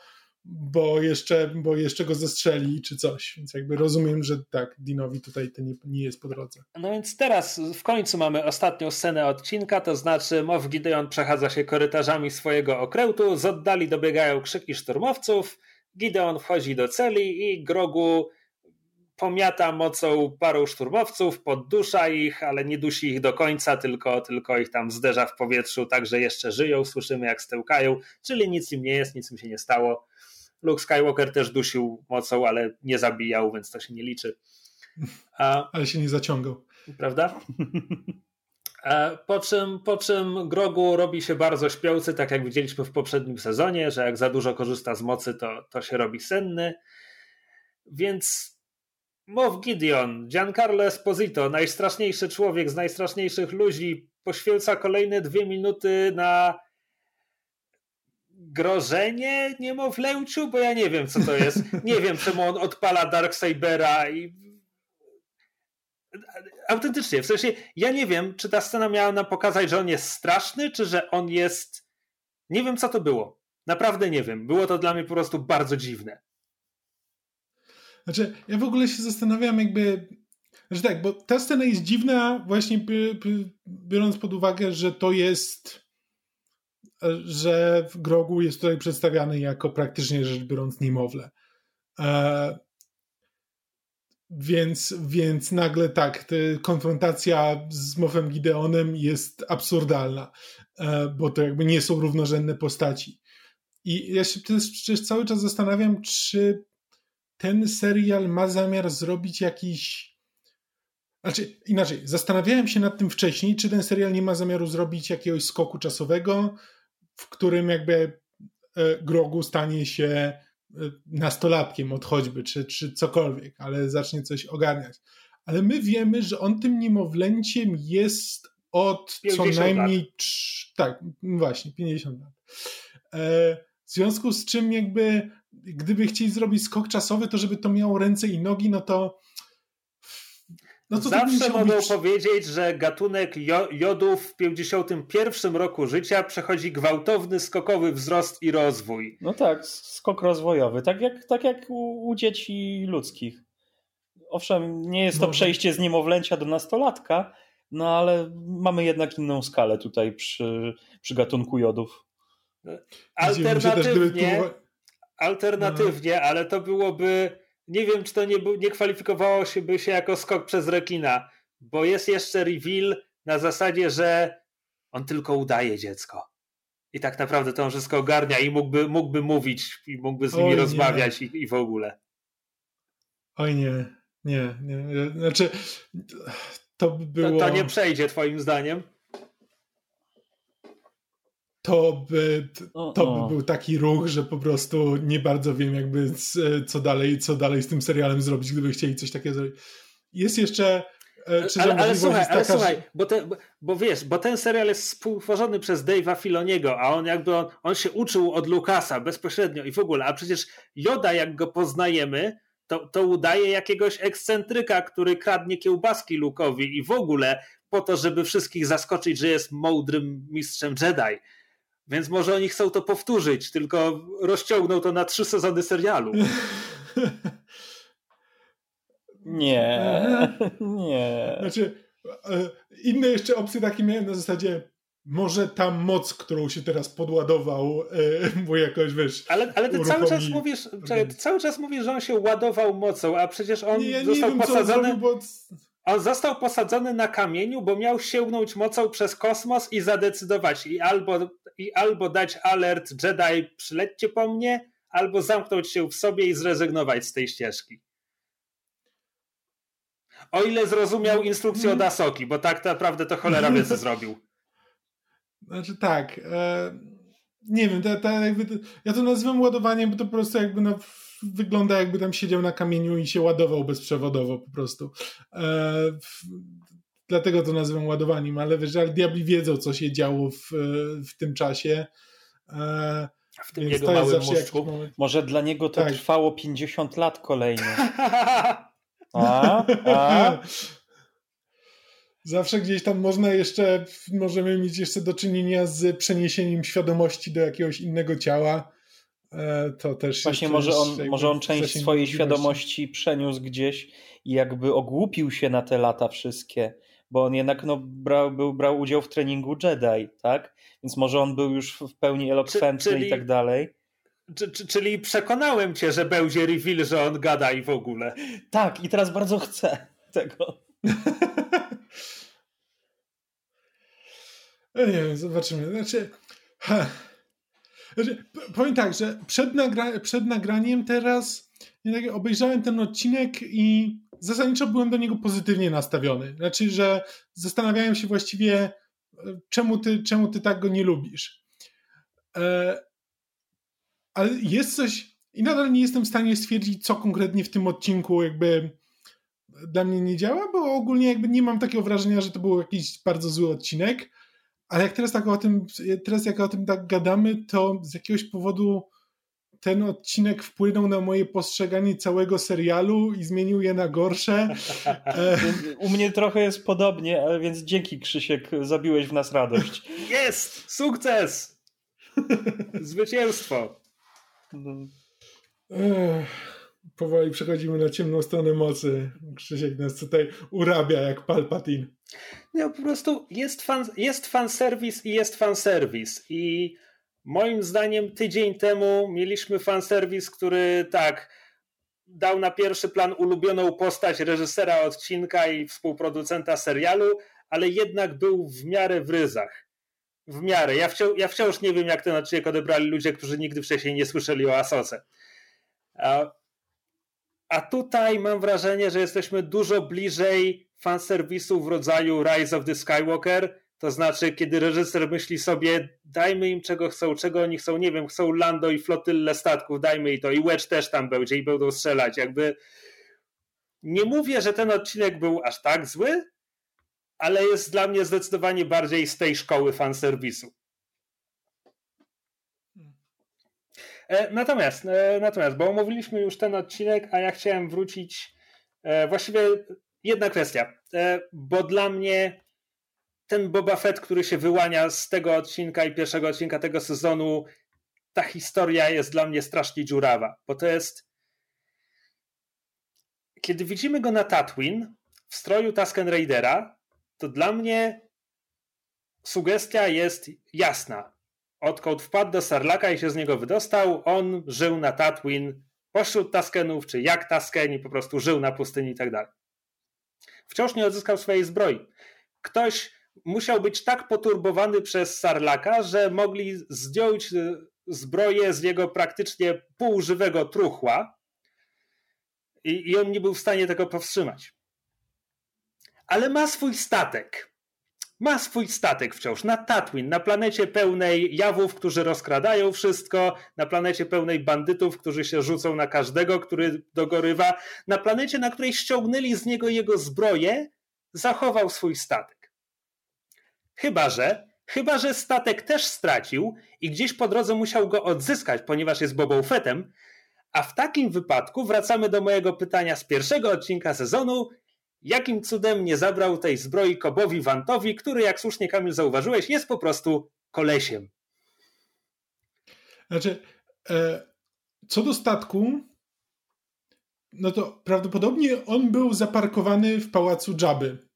bo jeszcze, bo jeszcze go zestrzeli czy coś. Więc jakby rozumiem, że tak, Dinowi tutaj to nie, nie jest po drodze. No więc teraz w końcu mamy ostatnią scenę odcinka, to znaczy Mow Gideon przechadza się korytarzami swojego okrętu, z oddali dobiegają krzyki szturmowców, Gideon wchodzi do celi i Grogu pomiata mocą paru szturmowców, poddusza ich, ale nie dusi ich do końca, tylko, tylko ich tam zderza w powietrzu, tak że jeszcze żyją, słyszymy jak stełkają, czyli nic im nie jest, nic im się nie stało. Luke Skywalker też dusił mocą, ale nie zabijał, więc to się nie liczy. A, ale się nie zaciągał. Prawda? Po czym, po czym Grogu robi się bardzo śpiący, tak jak widzieliśmy w poprzednim sezonie, że jak za dużo korzysta z mocy, to, to się robi senny. Więc Mow Gideon, Giancarlo Esposito, najstraszniejszy człowiek z najstraszniejszych ludzi, poświęca kolejne dwie minuty na grożenie niemowlęciu, bo ja nie wiem, co to jest. Nie wiem, czemu on odpala Darksabera i autentycznie, w sensie ja nie wiem, czy ta scena miała nam pokazać, że on jest straszny, czy że on jest nie wiem, co to było. Naprawdę nie wiem. Było to dla mnie po prostu bardzo dziwne. Znaczy, ja w ogóle się zastanawiam, jakby. Że tak, bo ta scena jest dziwna, właśnie biorąc pod uwagę, że to jest. że w Grogu jest tutaj przedstawiany jako praktycznie rzecz biorąc niemowlę. E, więc, więc nagle tak, konfrontacja z Mofem Gideonem jest absurdalna, e, bo to jakby nie są równorzędne postaci. I ja się przecież cały czas zastanawiam, czy ten serial ma zamiar zrobić jakiś. Znaczy, inaczej, zastanawiałem się nad tym wcześniej, czy ten serial nie ma zamiaru zrobić jakiegoś skoku czasowego, w którym jakby e, Grogu stanie się e, nastolatkiem od choćby, czy, czy cokolwiek, ale zacznie coś ogarniać. Ale my wiemy, że on tym niemowlęciem jest od co najmniej. Lat. Tak, właśnie, 50 lat. E, w związku z czym jakby gdyby chcieli zrobić skok czasowy, to żeby to miało ręce i nogi, no to no to Zawsze mogą powiedzieć, że gatunek jodów w 51 roku życia przechodzi gwałtowny, skokowy wzrost i rozwój. No tak, skok rozwojowy, tak jak, tak jak u, u dzieci ludzkich. Owszem, nie jest to przejście z niemowlęcia do nastolatka, no ale mamy jednak inną skalę tutaj przy, przy gatunku jodów. Alternatywnie, alternatywnie, no. ale to byłoby, nie wiem, czy to nie, nie kwalifikowało się by się jako skok przez rekina, bo jest jeszcze reveal na zasadzie, że on tylko udaje dziecko. I tak naprawdę to on wszystko ogarnia i mógłby, mógłby mówić i mógłby z nimi Oj, rozmawiać i, i w ogóle. Oj nie, nie, nie. Znaczy, to by było... To, to nie przejdzie twoim zdaniem? To by, to by był taki ruch, że po prostu nie bardzo wiem jakby co dalej, co dalej z tym serialem zrobić, gdyby chcieli coś takiego zrobić. Jest jeszcze e, czy ale, ale słuchaj, ale taka, słuchaj, bo, te, bo, bo, wiesz, bo ten serial jest współtworzony przez Dave'a Filoniego, a on jakby on, on, się uczył od Lucasa bezpośrednio i w ogóle, a przecież Joda jak go poznajemy, to, to udaje jakiegoś ekscentryka, który kradnie kiełbaski Lukowi i w ogóle po to, żeby wszystkich zaskoczyć, że jest mądrym mistrzem Jedi. Więc może oni chcą to powtórzyć, tylko rozciągną to na trzy sezony serialu. *laughs* Nie, *laughs* nie. Znaczy, e, inne jeszcze opcje takie miałem na zasadzie może ta moc, którą się teraz podładował, e, bo jakoś wiesz. Ale, ale ty cały czas mówisz, czekaj, ty cały czas mówisz, że on się ładował mocą, a przecież on nie, ja został wiem, posadzony. Zrobił, bo... On został posadzony na kamieniu, bo miał sięgnąć mocą przez kosmos i zadecydować i albo, i albo dać alert Jedi przylećcie po mnie, albo zamknąć się w sobie i zrezygnować z tej ścieżki. O ile zrozumiał instrukcję od Asoki, bo tak naprawdę to cholera wie co *laughs* zrobił. Znaczy tak, e, nie wiem, to, to jakby ja to nazywam ładowaniem, bo to po prostu jakby no, wygląda jakby tam siedział na kamieniu i się ładował bezprzewodowo po prostu. E, w, dlatego to nazywam ładowaniem, ale wiesz, ale diabli wiedzą, co się działo w, w tym czasie. E, w tym jego małym mózgu. Może dla niego to tak. trwało 50 lat kolejne. *laughs* A? A? Zawsze gdzieś tam można jeszcze, możemy mieć jeszcze do czynienia z przeniesieniem świadomości do jakiegoś innego ciała. E, to też Właśnie może on, może on część swojej świadomości przeniósł gdzieś i jakby ogłupił się na te lata wszystkie, bo on jednak no, brał, był, brał udział w treningu Jedi, tak? Więc może on był już w pełni elokwentny czyli, i tak dalej. Czyli przekonałem cię, że będzie reveal, że on gada i w ogóle. Tak, i teraz bardzo chcę *laughs* tego. *laughs* nie wiem, zobaczymy. Znaczy, ha. Znaczy, powiem tak, że przed, nagra przed nagraniem teraz tak, obejrzałem ten odcinek i zasadniczo byłem do niego pozytywnie nastawiony. Znaczy, że zastanawiałem się właściwie, e, czemu ty, czemu ty tak go nie lubisz. E, ale jest coś, i nadal nie jestem w stanie stwierdzić, co konkretnie w tym odcinku jakby dla mnie nie działa, bo ogólnie jakby nie mam takiego wrażenia, że to był jakiś bardzo zły odcinek. Ale jak teraz tak o tym, teraz jak o tym tak gadamy, to z jakiegoś powodu ten odcinek wpłynął na moje postrzeganie całego serialu i zmienił je na gorsze. *laughs* E, U mnie trochę jest podobnie, ale więc dzięki Krzysiek, zabiłeś w nas radość. Jest! Sukces! *laughs* Zwycięstwo! Powoli przechodzimy na ciemną stronę mocy. Krzysiek nas tutaj urabia jak Palpatine. No po prostu jest fan, jest fan serwis i jest fan serwis i moim zdaniem tydzień temu mieliśmy fan serwis, który tak dał na pierwszy plan ulubioną postać reżysera odcinka i współproducenta serialu, ale jednak był w miarę w ryzach. W miarę. Ja, wciąż, ja wciąż nie wiem, jak ten odcinek odebrali ludzie, którzy nigdy wcześniej nie słyszeli o Asoce. A, tutaj mam wrażenie, że jesteśmy dużo bliżej fanserwisu w rodzaju Rise of the Skywalker, to znaczy, kiedy reżyser myśli sobie, dajmy im czego chcą, czego oni chcą, nie wiem, chcą Lando i flotylle statków, dajmy i to, i Wedge też tam będzie i będą strzelać. Jakby nie mówię, że ten odcinek był aż tak zły, ale jest dla mnie zdecydowanie bardziej z tej szkoły fanserwisu. E, natomiast, e, natomiast, bo omówiliśmy już ten odcinek, a ja chciałem wrócić. E, właściwie jedna kwestia, bo dla mnie ten Boba Fett, który się wyłania z tego odcinka i pierwszego odcinka tego sezonu, ta historia jest dla mnie strasznie dziurawa, bo to jest. Kiedy widzimy go na Tatooine w stroju Tusken Raidera, to dla mnie sugestia jest jasna. Odkąd wpadł do Sarlaka i się z niego wydostał, on żył na Tatooine pośród Tuskenów, czy jak Tuskeni, po prostu żył na pustyni i tak dalej. Wciąż nie odzyskał swojej zbroi. Ktoś musiał być tak poturbowany przez Sarlaka, że mogli zdjąć e, zbroję z jego praktycznie półżywego truchła i, i on nie był w stanie tego powstrzymać. Ale ma swój statek. Ma swój statek wciąż na Tatooine, na planecie pełnej jawów, którzy rozkradają wszystko, na planecie pełnej bandytów, którzy się rzucą na każdego, który dogorywa, na planecie, na której ściągnęli z niego jego zbroję, zachował swój statek. Chyba, że Chyba, że statek też stracił i gdzieś po drodze musiał go odzyskać, ponieważ jest Bobą Fettem. A w takim wypadku wracamy do mojego pytania z pierwszego odcinka sezonu. Jakim cudem nie zabrał tej zbroi Kobowi Wantowi, który, jak słusznie Kamil zauważyłeś, jest po prostu kolesiem? Znaczy, e, co do statku, no to prawdopodobnie on był zaparkowany w pałacu Dżaby.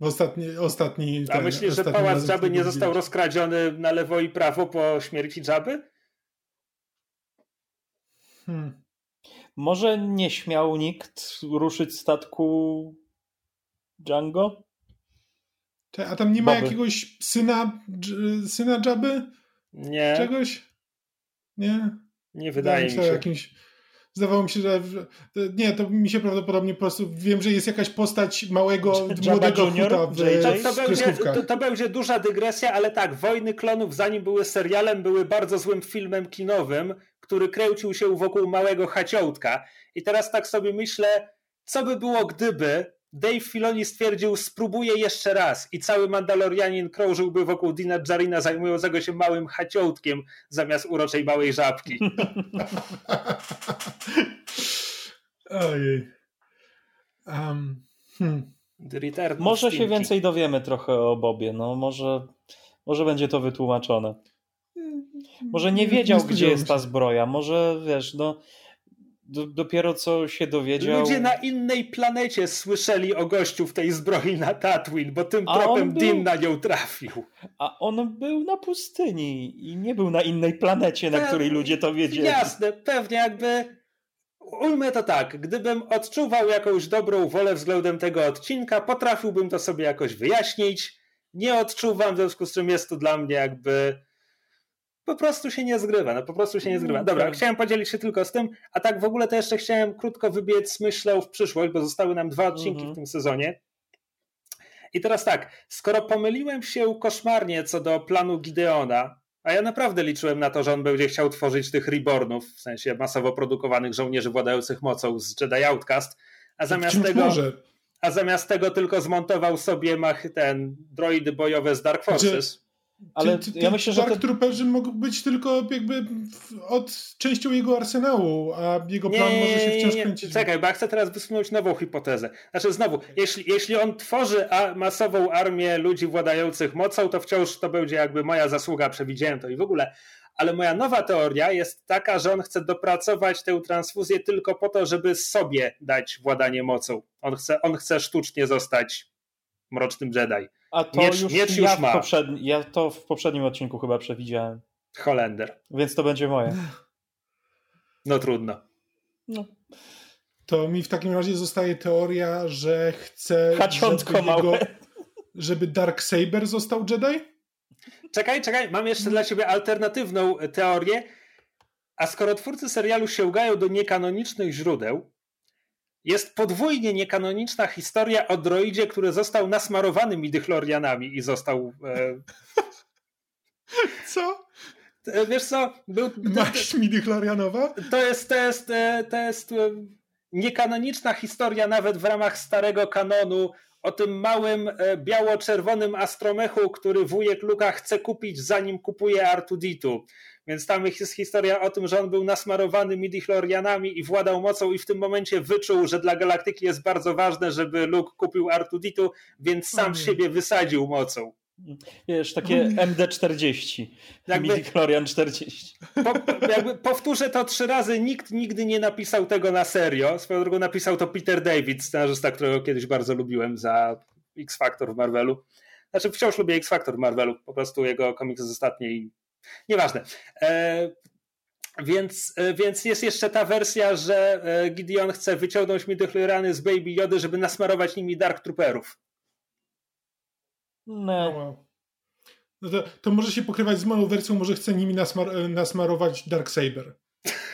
Ostatni, ostatni. A ten, myślisz, że pałac Dżaby nie został rozkradziony na lewo i prawo po śmierci Dżaby? Hmm. Może nie śmiał nikt ruszyć statku Django? A tam nie ma Boby. jakiegoś syna, syna Dżaby? Nie. Czegoś? Nie? Nie wydaje mi się. Jakimś Zdawało mi się, że nie, to mi się prawdopodobnie po prostu wiem, że jest jakaś postać małego, młodego huta w, to, to, będzie, to, to, będzie duża dygresja, ale tak, Wojny Klonów zanim były serialem, były bardzo złym filmem kinowym, który kręcił się wokół małego haciołtka. I teraz tak sobie myślę, co by było gdyby Dave Filoni stwierdził, spróbuję jeszcze raz i cały Mandalorianin krążyłby wokół Dina Jarina zajmującego się małym haciołtkiem zamiast uroczej małej żabki. *laughs* Ojej. Um, hmm. Może się więcej dowiemy trochę o Bobie. No, może, może będzie to wytłumaczone. Może nie wiedział, nie gdzie jest ta zbroja. Może wiesz, no dopiero co się dowiedział. Ludzie na innej planecie słyszeli o gościu w tej zbroi na Tatooine, bo tym tropem był... Din na nią trafił. A on był na pustyni i nie był na innej planecie, na której ludzie to wiedzieli. Jasne, pewnie jakby. Ujmę to tak, gdybym odczuwał jakąś dobrą wolę względem tego odcinka, potrafiłbym to sobie jakoś wyjaśnić. Nie odczuwam, w związku z czym jest to dla mnie jakby po prostu się nie zgrywa, no po prostu się nie zgrywa. Mm, Dobra, tak. chciałem podzielić się tylko z tym, a tak w ogóle to jeszcze chciałem krótko wybiec myślę w przyszłość, bo zostały nam dwa odcinki -hmm. w tym sezonie. I teraz tak, skoro pomyliłem się koszmarnie co do planu Gideona, a ja naprawdę liczyłem na to, że on będzie chciał tworzyć tych rebornów, w sensie masowo produkowanych żołnierzy władających mocą z Jedi Outcast, a zamiast tego... Może. A zamiast tego tylko zmontował sobie mach, ten droidy bojowe z Dark Forces. Znaczy, ale ty, ty, ja myślę, że Dark. Trooperzy mogą być tylko jakby od częścią jego arsenału, a jego plan nie, może się wciąż nie, kręcić. Czekaj, bo ja chcę teraz wysunąć nową hipotezę. Znaczy znowu, jeśli, jeśli on tworzy masową armię ludzi władających mocą, to wciąż to będzie jakby moja zasługa, przewidziałem to i w ogóle. Ale moja nowa teoria jest taka, że on chce dopracować tę transfuzję tylko po to, żeby sobie dać władanie mocą. On chce, on chce sztucznie zostać mrocznym Jedi. A to miecz, już, miecz już ja, ma. Poprzedni, ja to w poprzednim odcinku chyba przewidziałem. Holender. Więc to będzie moje. No trudno. No. to mi w takim razie zostaje teoria, że chce, żeby, jego, żeby Dark Saber został Jedi? Czekaj, czekaj, mam jeszcze dla ciebie alternatywną teorię. A skoro twórcy serialu sięgają do niekanonicznych źródeł, jest podwójnie niekanoniczna historia o droidzie, który został nasmarowany midichlorianami i został... E... *laughs* Co? E, wiesz co? Był, Maść midichlorianowa? To jest, to jest, e, to jest e, niekanoniczna historia nawet w ramach starego kanonu o tym małym biało-czerwonym astromechu, który wujek Luka chce kupić zanim kupuje Artuditu. Więc tam jest historia o tym, że on był nasmarowany midichlorianami i władał mocą i w tym momencie wyczuł, że dla galaktyki jest bardzo ważne, żeby Luke kupił Artuditu, więc sam siebie wysadził mocą. Wiesz, takie MD40. Jakby, Midichlorian 40. Po, jakby powtórzę to trzy razy. Nikt nigdy nie napisał tego na serio. Swoją drogą napisał to Peter David, scenarzysta, którego kiedyś bardzo lubiłem za X-Factor w Marvelu. Znaczy wciąż lubię X-Factor w Marvelu. Po prostu jego komiksy z ostatniej Nieważne. E, więc, e, więc jest jeszcze ta wersja, że e, Gideon chce wyciągnąć midichloriany z Baby Jody, żeby nasmarować nimi Dark Trooperów. No. no to, to może się pokrywać z moją wersją, może chce nimi nasmar nasmarować Dark Saber.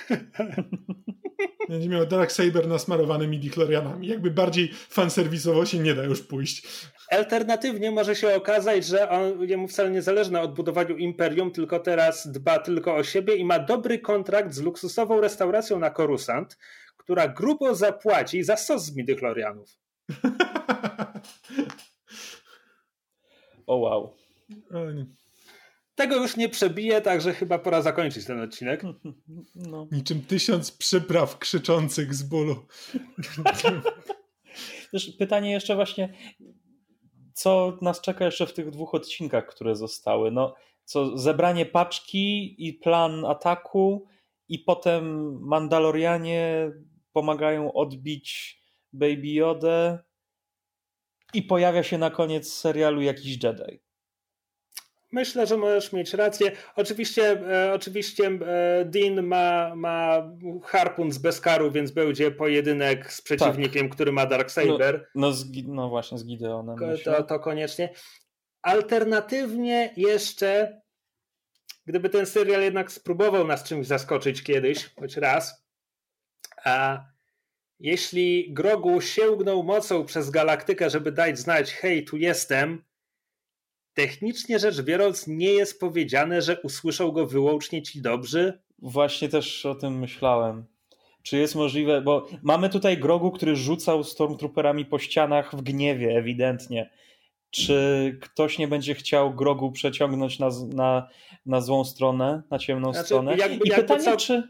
*laughs* Będzie miał Dark Saber nasmarowany midichlorianami. Jakby bardziej fanserwisowo się nie da już pójść. Alternatywnie może się okazać, że on, jemu wcale nie zależy na odbudowaniu imperium, tylko teraz dba tylko o siebie i ma dobry kontrakt z luksusową restauracją na Korusant, która grubo zapłaci za sos z midichlorianów. o wow. Tego już nie przebije, także chyba pora zakończyć ten odcinek. *laughs* No. Niczym tysiąc przypraw krzyczących z bólu. *laughs* pytanie jeszcze właśnie, co nas czeka jeszcze w tych dwóch odcinkach, które zostały? No, co zebranie paczki i plan ataku i potem Mandalorianie pomagają odbić Baby Yoda i pojawia się na koniec serialu jakiś Jedi. Myślę, że możesz mieć rację. Oczywiście, e, oczywiście e, Dean ma, ma harpun z Beskaru, więc będzie pojedynek z przeciwnikiem, tak. który ma Darksaber. No, no, z, no właśnie, z Gideonem. To, to koniecznie. Alternatywnie jeszcze, gdyby ten serial jednak spróbował nas czymś zaskoczyć kiedyś, choć raz, a jeśli Grogu sięgnął mocą przez galaktykę, żeby dać znać, hej, tu jestem, technicznie rzecz biorąc nie jest powiedziane, że usłyszą go wyłącznie ci dobrzy? Właśnie też o tym myślałem. Czy jest możliwe, bo mamy tutaj Grogu, który rzucał Stormtrooperami po ścianach w gniewie ewidentnie. Czy ktoś nie będzie chciał Grogu przeciągnąć na, na, na złą stronę, na ciemną znaczy, stronę? Jakby, I jakby pytanie, co, czy...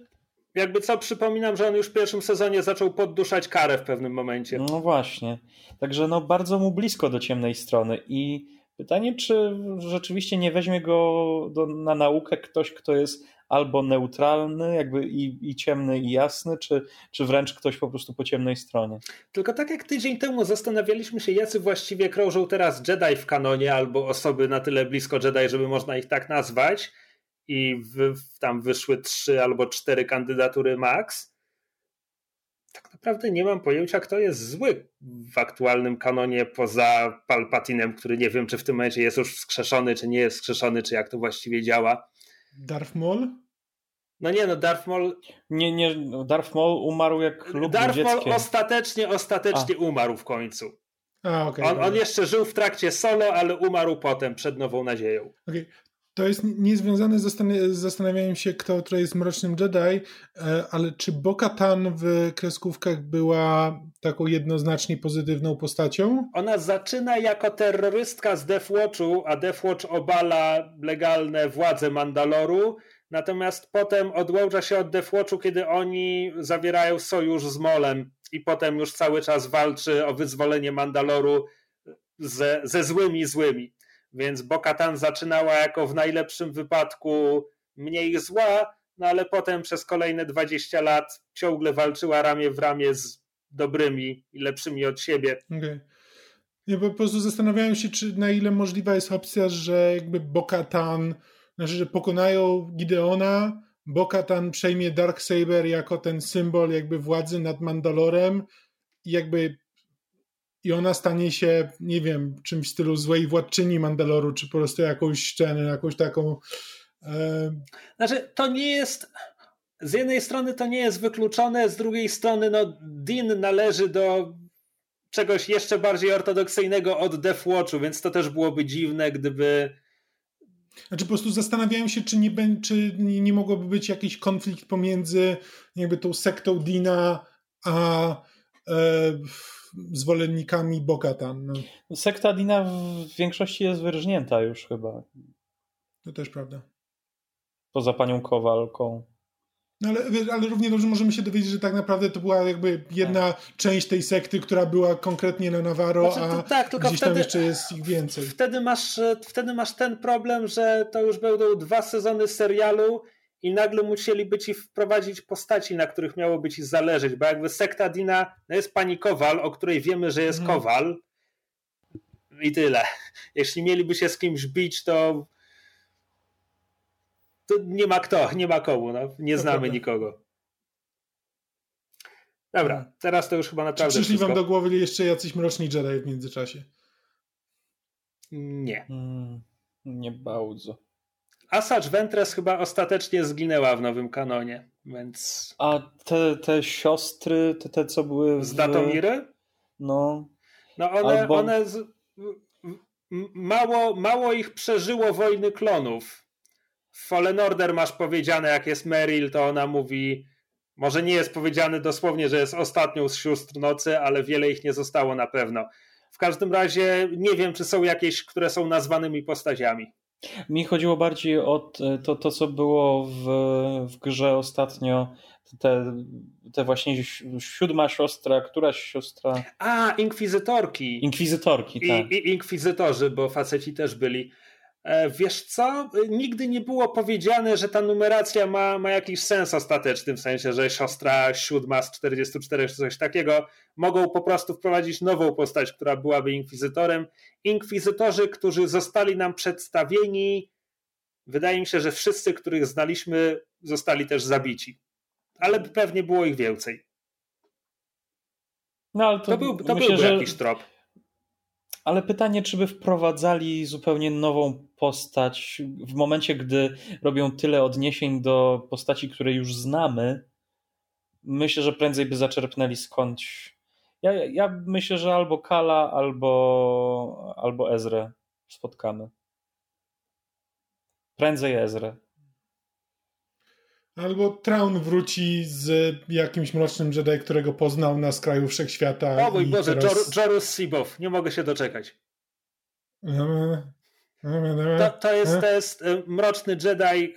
Jakby co, przypominam, że on już w pierwszym sezonie zaczął podduszać karę w pewnym momencie. No właśnie. Także no bardzo mu blisko do ciemnej strony i Pytanie, czy rzeczywiście nie weźmie go do, na naukę ktoś, kto jest albo neutralny, jakby i, i ciemny, i jasny, czy, czy wręcz ktoś po prostu po ciemnej stronie. Tylko tak jak tydzień temu zastanawialiśmy się, jacy właściwie krążą teraz Jedi w kanonie, albo osoby na tyle blisko Jedi, żeby można ich tak nazwać, i w, tam wyszły trzy albo cztery kandydatury max naprawdę nie mam pojęcia, kto jest zły w aktualnym kanonie poza Palpatinem, który nie wiem, czy w tym momencie jest już wskrzeszony, czy nie jest wskrzeszony, czy jak to właściwie działa. Darth Maul? No nie, no Darth Maul... Nie, nie, Darth Maul umarł jak lub Darth Maul ostatecznie, ostatecznie A. umarł w końcu. A, okay, on, on, jeszcze żył w trakcie solo, ale umarł potem, przed Nową Nadzieją. Okay. To jest niezwiązane z zastanawianiem się, kto tutaj jest Mrocznym Jedi, e, ale czy Bo-Katan w kreskówkach była taką jednoznacznie pozytywną postacią? Ona zaczyna jako terrorystka z Deathwatchu, a Deathwatch obala legalne władze Mandaloru, natomiast potem odłącza się od Deathwatchu, kiedy oni zawierają sojusz z Molem i potem już cały czas walczy o wyzwolenie Mandaloru ze, ze złymi złymi. Więc Bokatan zaczynała jako w najlepszym wypadku mniej zła, no ale potem przez kolejne 20 lat ciągle walczyła ramię w ramię z dobrymi i lepszymi od siebie. Okay. Ja po prostu zastanawiałem się, czy na ile możliwa jest opcja, że jakby Bokatan, znaczy, że pokonają Gideona, Bo-Katan przejmie Darksaber jako ten symbol jakby władzy nad Mandalorem i jakby i ona stanie się, nie wiem, czymś w stylu złej władczyni Mandaloru, czy po prostu jakąś scenę, jakąś taką. E... Znaczy, to nie jest. Z jednej strony to nie jest wykluczone, z drugiej strony, no, Din należy do czegoś jeszcze bardziej ortodoksyjnego od Death Watchu, więc to też byłoby dziwne, gdyby. Znaczy po prostu zastanawiałem się, czy nie, czy nie mogłoby być jakiś konflikt pomiędzy jakby tą sektą Dina a e, zwolennikami Bogatan. No. Sekta Dina w większości jest wyrżnięta już chyba. To też prawda. Poza panią Kowalką. No ale, ale równie dobrze możemy się dowiedzieć, że tak naprawdę to była jakby jedna tak. część tej sekty, która była konkretnie na Navarro, znaczy, to, a tak, tylko gdzieś wtedy, tam jeszcze jest ich więcej. Wtedy masz, wtedy masz ten problem, że to już będą dwa sezony serialu i nagle musieliby ci wprowadzić postaci, na których miało być ci zależeć, bo jakby sekta Dina no jest pani Kowal, o której wiemy, że jest hmm. Kowal i tyle. Jeśli mieliby się z kimś bić, to to nie ma kto, nie ma komu, no. nie znamy nikogo. Dobra, hmm. teraz to już chyba naprawdę. Czy przyszli wszystko. wam do głowy jeszcze jacyś mroczni Jedi w międzyczasie? Nie. Hmm, nie bardzo. Asajj Ventress chyba ostatecznie zginęła w nowym kanonie, więc... A te, te siostry, te, te co były w... Z Datomiry? No. No one, Albo... one z... mało, mało ich przeżyło wojny klonów. W Fallen Order masz powiedziane, jak jest Meryl, to ona mówi, może nie jest powiedziane dosłownie, że jest ostatnią z sióstr nocy, ale wiele ich nie zostało na pewno. W każdym razie nie wiem, czy są jakieś, które są nazwanymi postaciami. Mi chodziło bardziej o to, to co było w, w grze ostatnio, te, te właśnie siódma siostra, któraś siostra. A, inkwizytorki. Inkwizytorki, tak. I, i inkwizytorzy, bo faceci też byli. E, wiesz co? Nigdy nie było powiedziane, że ta numeracja ma, ma jakiś sens ostateczny, w sensie, że siostra siódma z 44 czy coś takiego. Mogą po prostu wprowadzić nową postać, która byłaby inkwizytorem. Inkwizytorzy, którzy zostali nam przedstawieni, wydaje mi się, że wszyscy, których znaliśmy, zostali też zabici. Ale pewnie było ich więcej. No, ale to, to był, to myślę, byłby że... jakiś trop. Ale pytanie, czy by wprowadzali zupełnie nową postać w momencie, gdy robią tyle odniesień do postaci, które już znamy. Myślę, że prędzej by zaczerpnęli skądś. Ja, ja myślę, że albo Kala, albo, albo Ezrę spotkamy. Prędzej Ezrę. Albo Traun wróci z jakimś mrocznym Jedi, którego poznał na skraju wszechświata. O mój Boże, teraz... Jorus Sibow, nie mogę się doczekać. To, to, jest, to jest e, mroczny Jedi, e,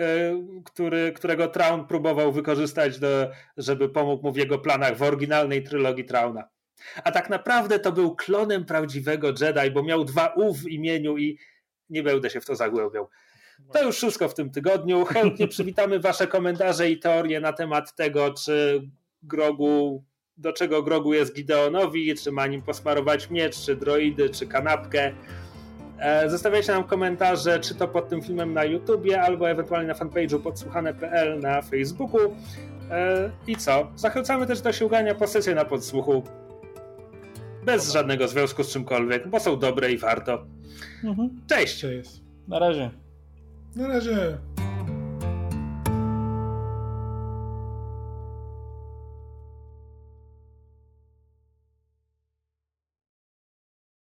który, którego Traun próbował wykorzystać, do, żeby pomógł mu w jego planach w oryginalnej trylogii Trauna. A tak naprawdę to był klonem prawdziwego Jedi, bo miał dwa U w imieniu i nie będę się w to zagłębiał. To już wszystko w tym tygodniu. Chętnie *laughs* przywitamy Wasze komentarze i teorie na temat tego, czy Grogu, do czego Grogu jest Gideonowi, czy ma nim posmarować miecz, czy droidy, czy kanapkę. E, zostawiajcie nam komentarze, czy to pod tym filmem na YouTubie, albo ewentualnie na fanpage'u podsłuchane.pl na Facebooku. E, I co? Zachęcamy też do sięgania po sesję na podsłuchu. Bez żadnego związku z czymkolwiek, bo są dobre i warto. Mhm. Cześć! Na razie. Na razie.